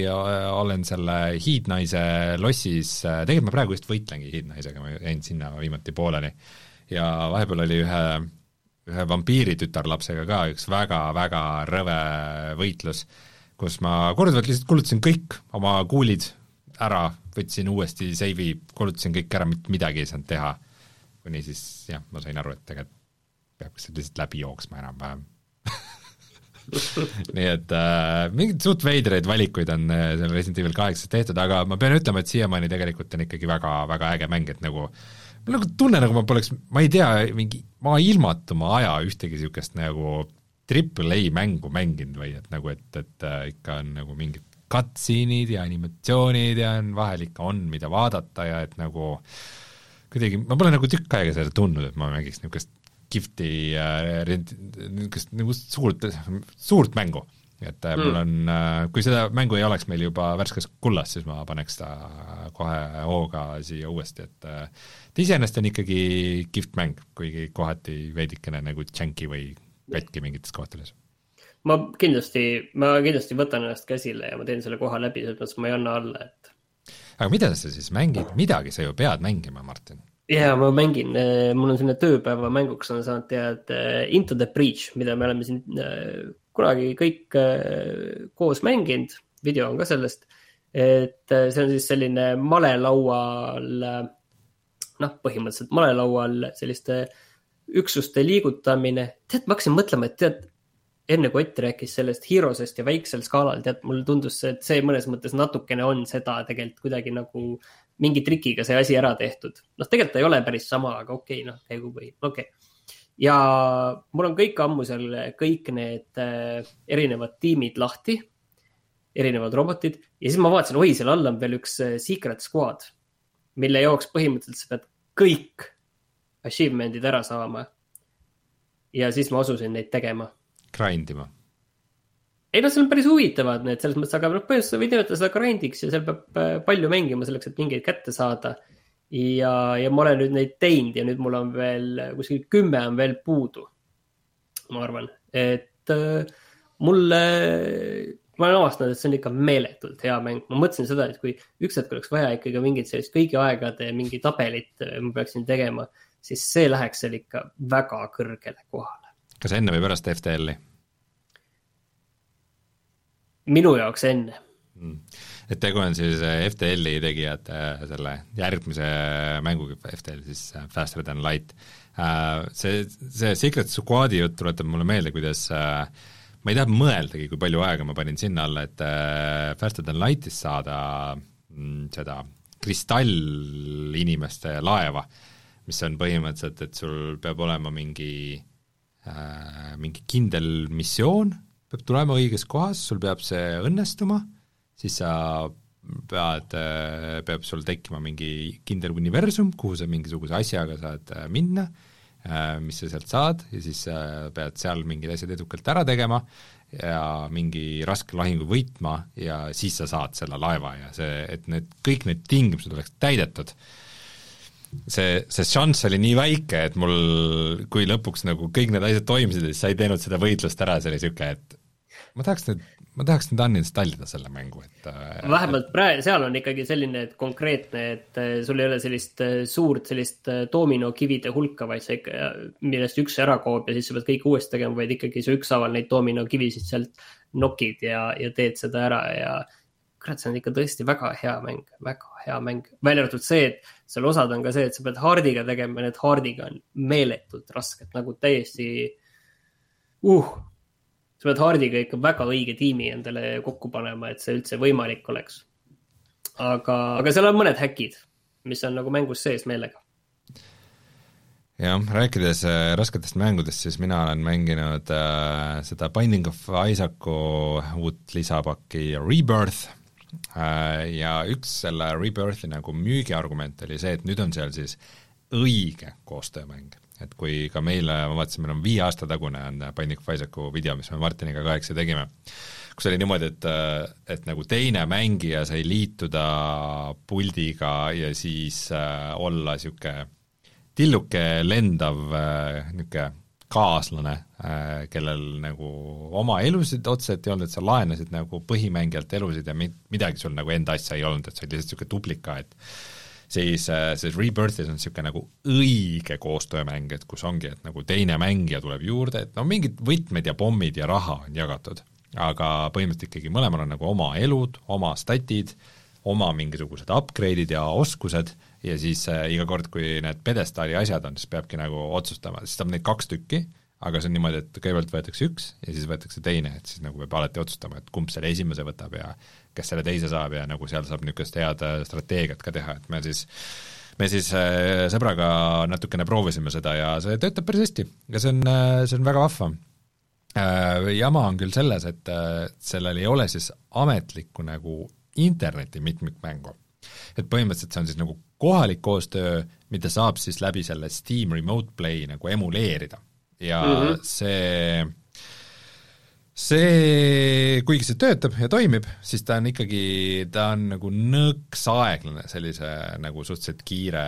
olen selle hiidnaise lossis, tegelikult ma praegu just võitlengi hiidnaisega, ma jäin sinna viimati pooleli. ja vahepeal oli ühe, ühe vampiiri tütarlapsega ka üks väga-väga rõve võitlus kus ma korduvalt lihtsalt kulutasin kõik oma kuulid ära, võtsin uuesti seivi, kulutasin kõik ära, mitte midagi ei saanud teha. kuni siis jah, ma sain aru, et tegelikult peab sealt lihtsalt läbi jooksma enam-vähem [LAUGHS] nii et äh, mingeid suht veidraid valikuid on äh, seal Resident Evil kaheksas tehtud, aga ma pean ütlema, et siiamaani tegelikult on ikkagi väga, väga äge mäng, et nagu mul nagu tunne, nagu ma poleks, ma ei tea, mingi maailmatu ma aja ühtegi niisugust nagu triple A mängu mänginud või et nagu, et, et äh, ikka on nagu mingid cutscene'id ja animatsioonid ja on vahel ikka on, mida vaadata ja et nagu kuidagi, ma pole nagu tükk aega seda tundnud, et ma mängiks niisugust kihvti äh, niisugust nagu suurt, suurt mängu. et mm. mul on, kui seda mängu ei oleks meil juba värskes kullas, siis ma paneks ta kohe hooga siia uuesti, et et iseenesest on ikkagi kihvt mäng, kuigi kohati veidikene nagu janky või katki mingites kohtades? ma kindlasti, ma kindlasti võtan ennast käsile ja ma teen selle koha läbi, selles mõttes ma ei anna alla, et. aga mida sa siis mängid, midagi sa ju pead mängima, Martin? jaa, ma mängin, eh, mul on selline tööpäevamänguks on saanud tead eh, Into the Breach, mida me oleme siin eh, kunagi kõik koos mänginud, video on ka sellest. et see on siis selline malelaual, noh, põhimõtteliselt malelaual selliste äh, üksuste liigutamine, tead, ma hakkasin mõtlema, et tead, enne kui Ott rääkis sellest Heroesest ja väiksel skaalal, tead, mulle tundus see, et see mõnes mõttes natukene on seda tegelikult kuidagi nagu mingi trikiga see asi ära tehtud. noh, tegelikult ta ei ole päris sama, aga okei okay,, noh, käigu või, okei okay. ja mul on kõik ammu seal kõik need äh, erinevad tiimid lahti, erinevad robotid ja siis ma vaatasin, oi, seal all on veel üks äh, secret squad, mille jaoks põhimõtteliselt sa pead kõik achievement'id ära saama. ja siis ma asusin neid tegema grind ima? ei noh, seal on päris huvitavad need selles mõttes, aga noh, põhimõtteliselt sa võid nimetada seda grind'iks ja seal peab äh, palju mängima selleks, et mingeid kätte saada. ja, ja ma olen nüüd neid teinud ja nüüd mul on veel kuskil kümme on veel puudu. ma arvan, et äh, mulle, ma olen avastanud, et see on ikka meeletult hea mäng. ma mõtlesin seda, et kui üks hetk oleks vaja ikkagi mingit sellist kõigi aegade mingi tabelit äh, ma peaksin tegema, siis see läheks seal ikka väga kõrgele kohale kas enne või pärast FTL-i? minu jaoks enne mm.. et tegu on siis äh, FTL-i tegijate äh, selle järgmise mänguga, FTL siis äh, Faster than light. See, see Secret Squadi jutt tuletab mulle meelde, kuidas ma ei taha mõeldagi, kui palju aega ma panin sinna alla, et Faster than light'ist saada mm, seda kristallinimeste laeva, mis on põhimõtteliselt, et sul peab olema mingi äh, Äh, mingi kindel missioon, peab tulema õiges kohas, sul peab see õnnestuma, siis sa pead, äh, peab sul tekkima mingi kindel universum, kuhu sa mingisuguse asjaga saad äh, minna, mis sa sealt saad ja siis pead seal mingid asjad edukalt ära tegema ja mingi raske lahingu võitma ja siis sa saad selle laeva ja see, et need, kõik need tingimused oleks täidetud see, see šanss oli nii väike, et mul, kui lõpuks nagu kõik need asjad toimisid siis sa ei teinud seda võitlust ära, see oli niisugune, et ma tahaks nüüd, ma tahaks nüüd uninstallida selle mängu, et äh, vähemalt praegu, seal on ikkagi selline et konkreetne, et äh, sul ei ole sellist äh, suurt sellist dominokivide hulka, vaid sa ikka, millest üks ära kaob ja siis sa pead kõik uuesti tegema, vaid ikkagi sa ükshaaval neid dominokivisid sealt nokid ja, ja teed seda ära ja kurat, see on ikka tõesti väga hea mäng, väga hea mäng. välja arvatud see, et seal osad on ka see, et sa pead hard'iga tegema ja need hard'iga on meeletult rasked, nagu täiesti uh. sa pead hard'iga ikka väga õige tiimi endale kokku panema, et see üldse võimalik oleks. aga, aga seal on mõned häkid, mis on nagu mängus sees meelega jah, rääkides äh, rasketest mängudest, siis mina olen mänginud äh, seda Binding of Isaacu uut lisapakki Rebirth ja üks selle Rebirthi nagu müügiargument oli see, et nüüd on seal siis õige koostöömäng. et kui ka meile, ma vaatasin, meil on viie aasta tagune on of Isaacu video, mis me Martiniga kaheksa tegime, kus oli niimoodi, et, et nagu teine mängija sai liituda puldiga ja siis äh, olla niisugune tilluke lendav äh, niisugune kaaslane, äh, kellel nagu oma elusid otseselt ei olnud, et sa laenasid nagu põhimängijalt elusid ja mi-, midagi sul nagu enda asja ei olnud, et sa olid lihtsalt niisugune duplika, et siis, äh, siis Rebirthis on niisugune nagu õige koostöömäng, et kus ongi, et nagu teine mängija tuleb juurde, et no mingid võtmed ja pommid ja raha on jagatud, aga põhimõtteliselt ikkagi mõlemal on nagu oma elud, oma statid, oma mingisugused upgrade'id ja oskused ja siis äh, iga kord, kui need pedestaali asjad on, siis peabki nagu otsustama, siis saab neid kaks tükki, aga see on niimoodi, et kõigepealt võetakse üks ja siis võetakse teine, et siis nagu peab alati otsustama, et kumb selle esimese võtab ja kes selle teise saab ja nagu seal saab niisugust head äh, strateegiat ka teha, et me siis me siis äh, sõbraga natukene proovisime seda ja see töötab päris hästi ja see on, äh, see on väga vahva. Jama on küll selles, et sellel ei ole siis ametlikku nagu interneti mitmikmängu et põhimõtteliselt see on siis nagu kohalik koostöö, mida saab siis läbi selle Steam Remote Play nagu emuleerida ja mm -hmm. see see, kuigi see töötab ja toimib, siis ta on ikkagi, ta on nagu nõks aeglane sellise nagu suhteliselt kiire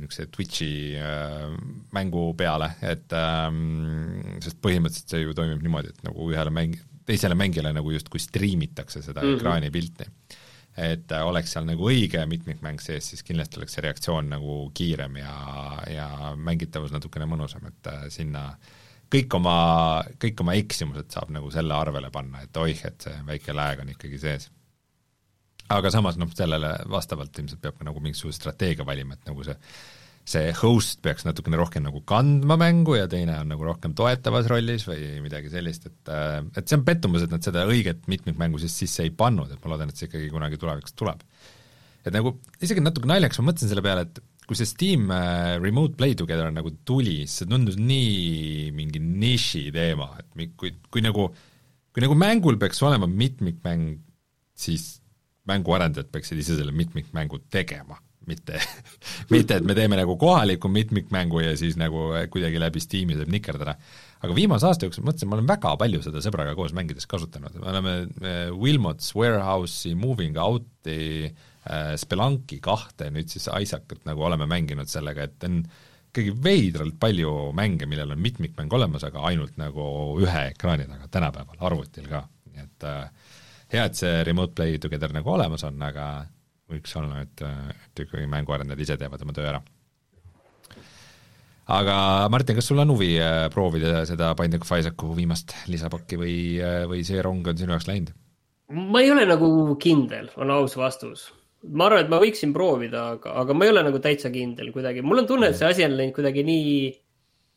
niisuguse Twitchi äh, mängu peale, et ähm, sest põhimõtteliselt see ju toimib niimoodi, et nagu ühele mäng-, teisele mängijale nagu justkui striimitakse seda mm -hmm. ekraanipilti et äh, oleks seal nagu õige mitmikmäng sees, siis kindlasti oleks see reaktsioon nagu kiirem ja, ja mängitavus natukene mõnusam, et äh, sinna kõik oma, kõik oma eksimused saab nagu selle arvele panna, et oih, et see väike lag on ikkagi sees. aga samas noh, sellele vastavalt ilmselt peab ka nagu mingisuguse strateegia valima, et nagu see see host peaks natukene rohkem nagu kandma mängu ja teine on nagu rohkem toetavas rollis või midagi sellist, et et see on pettumus, et nad seda õiget mitmikmängu siis sisse ei pannud, et ma loodan, et see ikkagi kunagi tulevikus tuleb. et nagu isegi natuke naljakas, ma mõtlesin selle peale, et kui see Steam äh, Remote Play Together nagu tuli, siis see tundus nii mingi niši teema, et kui, kui nagu, kui nagu mängul peaks olema mitmikmäng, siis mänguarendajad peaksid ise selle mitmikmängu tegema mitte [LAUGHS] mitte et me teeme nagu kohaliku mitmikmängu ja siis nagu kuidagi läbi Steam'i saab nikerdada. aga viimase aasta jooksul mõtlesin, ma olen väga palju seda sõbraga koos mängides kasutanud, me oleme Wilmots Warehouse'i, Moving Out'i, äh, Spelunki kahte, nüüd siis Isaacat nagu oleme mänginud sellega, et on ikkagi veidralt palju mänge, millel on mitmikmäng olemas, aga ainult nagu ühe ekraani taga tänapäeval, arvutil ka, nii et äh, hea, et see remote play together nagu olemas on, aga võiks olla, et, et ikkagi mänguarendajad ise teevad oma töö ära. aga Martin, kas sul on huvi äh, proovida seda Binding of Isaacu viimast lisapakki või, äh, või see rong on sinu jaoks läinud? ma ei ole nagu kindel, on aus vastus. ma arvan, et ma võiksin proovida, aga, aga ma ei ole nagu täitsa kindel kuidagi, mul on tunne, et see asi on läinud kuidagi nii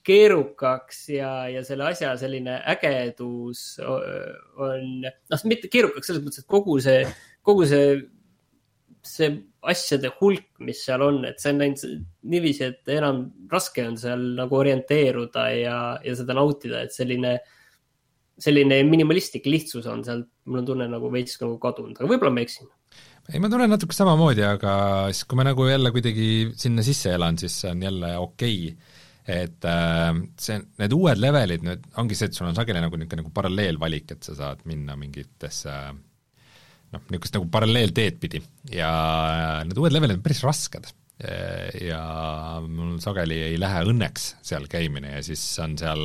keerukaks ja, ja selle asja selline ägedus on, noh, mitte keerukaks selles mõttes, et kogu see, kogu see see asjade hulk, mis seal on, et see on läinud niiviisi, et enam raske on seal nagu orienteeruda ja, ja seda nautida, et selline, selline minimalistlik lihtsus on sealt, mul on tunne nagu veits nagu kadunud, aga võib-olla ma eksin. Ei, ma tunnen natuke samamoodi, aga siis, kui ma nagu jälle kuidagi sinna sisse elan, siis see on jälle okei. Okay et äh, see, need uued levelid nüüd ongi see, et sul on sageli nagu niisugune nagu paralleelvalik, et sa saad minna mingitesse äh, noh, niisugust nagu paralleelteed pidi. Ja need uued levelid on päris rasked. Ja mul sageli ei lähe õnneks seal käimine ja siis on seal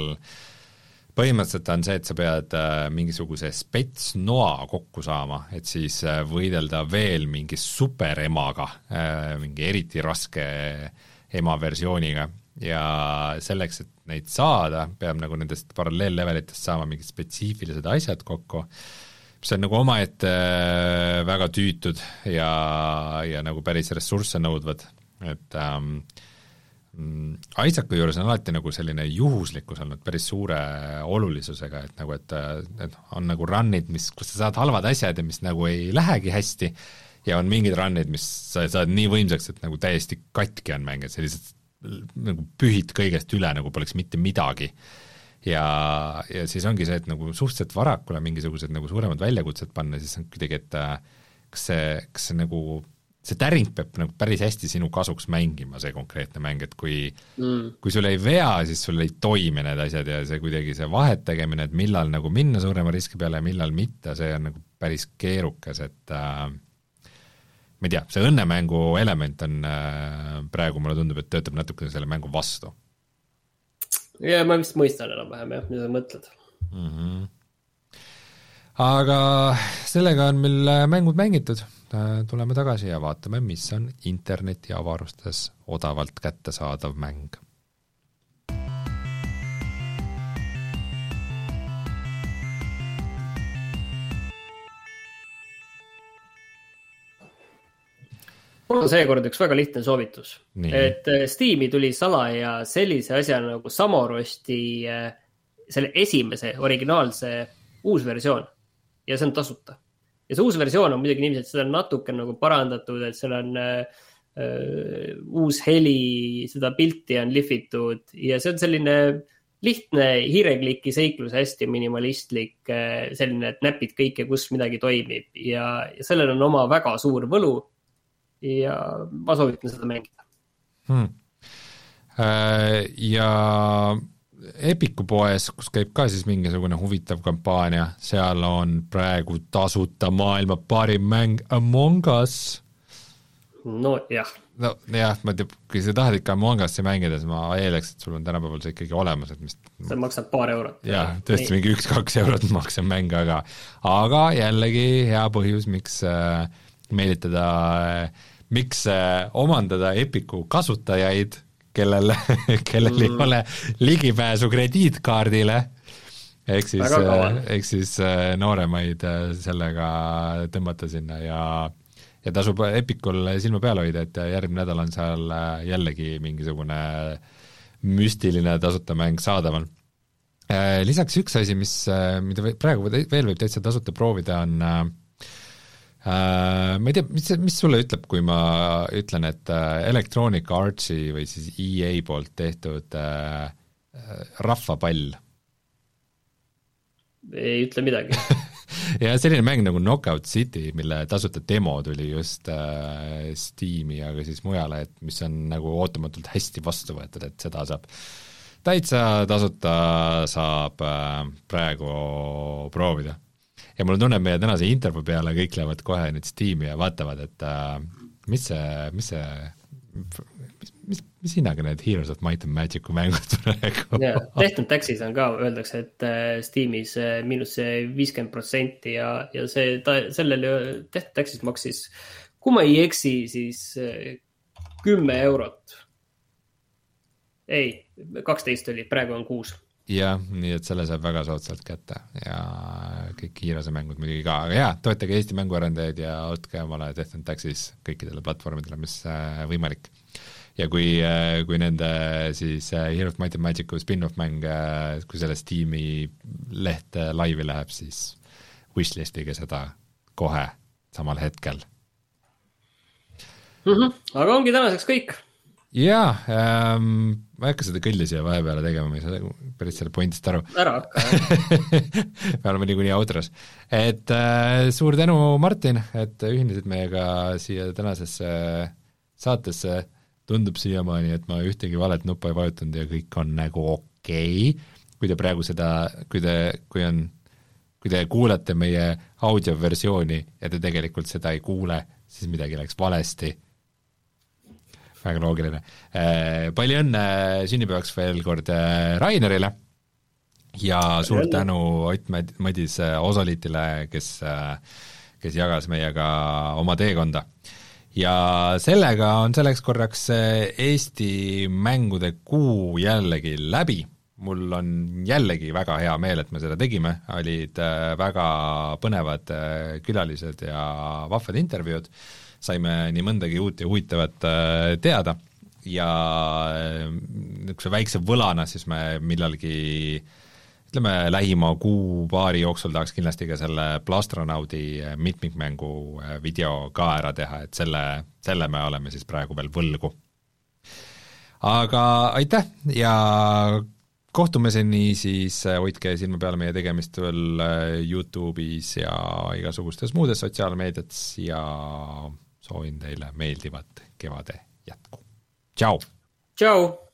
põhimõtteliselt on see, et sa pead äh, mingisuguse spetsnoa kokku saama, et siis äh, võidelda veel mingi superemaga, äh, mingi eriti raske ema versiooniga. Ja selleks, et neid saada, peab nagu nendest paralleellevelitest saama mingid spetsiifilised asjad kokku mis on nagu omaette äh, väga tüütud ja, ja nagu päris ressursse nõudvad, et ähm, mm, Isaacu juures on alati nagu selline juhuslikkus olnud päris suure olulisusega, et nagu, et, et on nagu run'id, mis, kus sa saad halvad asjad ja mis nagu ei lähegi hästi, ja on mingid run'id, mis sa saad nii võimsaks, et nagu täiesti katki on mäng, et lihtsalt nagu pühid kõigest üle, nagu poleks mitte midagi ja, ja siis ongi see, et nagu suhteliselt varakult mingisugused nagu suuremad väljakutsed panna, siis on kuidagi, et äh, kas see, kas see nagu, see täring peab nagu päris hästi sinu kasuks mängima, see konkreetne mäng, et kui mm. kui sul ei vea, siis sul ei toimi need asjad ja see kuidagi, see vahet tegemine, et millal nagu minna suurema riski peale ja millal mitte, see on nagu päris keerukas, et äh, ma ei tea, see õnnemängu element on äh, praegu mulle tundub, et töötab natukene selle mängu vastu ja ma vist mõistan enam-vähem jah, mida sa mõtled mm. -hmm. aga sellega on meil äh, mängud mängitud, äh, tuleme tagasi ja vaatame, mis on internetiavarustes odavalt kättesaadav mäng mul on seekord üks väga lihtne soovitus. et äh, Steam'i tuli salaja sellise asja nagu Samorosti äh, selle esimese originaalse uus versioon ja see on tasuta. ja see uus versioon on muidugi niiviisi, et seda on natuke nagu parandatud, et seal on äh, uus heli, seda pilti on lihvitud ja see on selline lihtne hiirekliki seiklus, hästi minimalistlik, selline, et näpid kõike, kus midagi toimib ja, ja sellel on oma väga suur võlu ja ma soovitan seda mängida hmm.. Äh, ja Epiku poes, kus käib ka siis mingisugune huvitav kampaania, seal on praegu tasuta maailma parim mäng Among Us. nojah. nojah, ma ei tea, kui sa tahad ikka Among Us'i mängida, siis ma eeldaks, et sul on tänapäeval see ikkagi olemas, et mis see maksab paar eurot. jah, tõesti mingi üks-kaks eurot maksev mäng, aga aga jällegi hea põhjus, miks äh, meelitada äh, miks äh, omandada Epiku kasutajaid, [LAUGHS] kellel, kellel mm. ei ole ligipääsu krediitkaardile, ehk siis, äh, ehk siis äh, nooremaid sellega tõmmata sinna ja ja tasub Epicul silma peal hoida, et järgmine nädal on seal jällegi mingisugune müstiline tasuta mäng saadaval. Lisaks üks asi, mis, mida praegu veel võib täitsa tasuta proovida, on ma ei tea, mis, mis sulle ütleb, kui ma ütlen, et Electronic Artsi või siis EA poolt tehtud äh, rahvapall ei ütle midagi [LAUGHS] ja selline mäng nagu Knockout City, mille tasuta demo tuli just äh, Steam'i, aga siis mujale, et mis on nagu ootamatult hästi vastu võetud, et seda saab täitsa tasuta saab äh, praegu proovida. Ja mul on tunne, et meie tänase intervjuu peale kõik lähevad kohe nüüd Steam'i ja vaatavad, et äh, mis see, mis see mis, mis hinnaga need Heroes of Might and Magic'u mängud [LAUGHS] praegu yeah,? Tehtud Taxis on ka, öeldakse, et äh, Steamis äh, miinus viiskümmend protsenti ja, ja see, ta sellel Tehtud Taxis maksis, kui ma ei eksi, siis äh, kümme eurot. ei, kaksteist oli, praegu on kuus jah, nii et selle saab väga soodsalt kätte ja kõik Hiirase mängud muidugi ka, aga jaa, toetage Eesti mänguarendajaid ja ostke omale Death and Taxis kõikidele platvormidele, mis võimalik ja kui, äh, kui nende siis äh, Hero of Might and Magic'u spin-off mäng, äh, kui sellest tiimi leht laivi läheb, siis wishlist'ige seda kohe, samal hetkel mm. -hmm. aga ongi tänaseks kõik. Jaa ähm,, ma ei hakka seda kõlli siia vahepeale tegema, ma ei saa päris selle pointist aru. ära hakka [LAUGHS] me oleme niikuinii outros. et äh, suur tänu, Martin, et ühinesid meiega siia tänasesse saatesse tundub siiamaani, et ma ühtegi valet nuppu ei vajutanud ja kõik on nagu okei okay., kui te praegu seda, kui te, kui on, kui te kuulate meie audioversiooni ja te tegelikult seda ei kuule, siis midagi läks valesti. Väga loogiline. Äh, palju õnne sünnipäevaks veel kord äh, Rainerile. Ja suur tänu Ott Madis äh, Osoliitile, kes, kes jagas meiega oma teekonda. Ja sellega on selleks korraks Eesti mängude kuu jällegi läbi, mul on jällegi väga hea meel, et me seda tegime, olid äh, väga põnevad äh, külalised ja vahvad intervjuud, saime nii mõndagi uut ja huvitavat äh, teada ja niisuguse väikse võlana siis me millalgi äh, ütleme, lähima kuu-paari jooksul tahaks kindlasti ka selle Plastronaudi mitmikmängu äh, video ka ära teha, et selle, selle me oleme siis praegu veel võlgu. aga aitäh ja kohtumiseni siis äh, hoidke silma peal meie tegemistel äh, Youtube'is ja igasugustes muudes sotsiaalmeediates ja soovin teile meeldivat kevade jätku. tšau! tšau!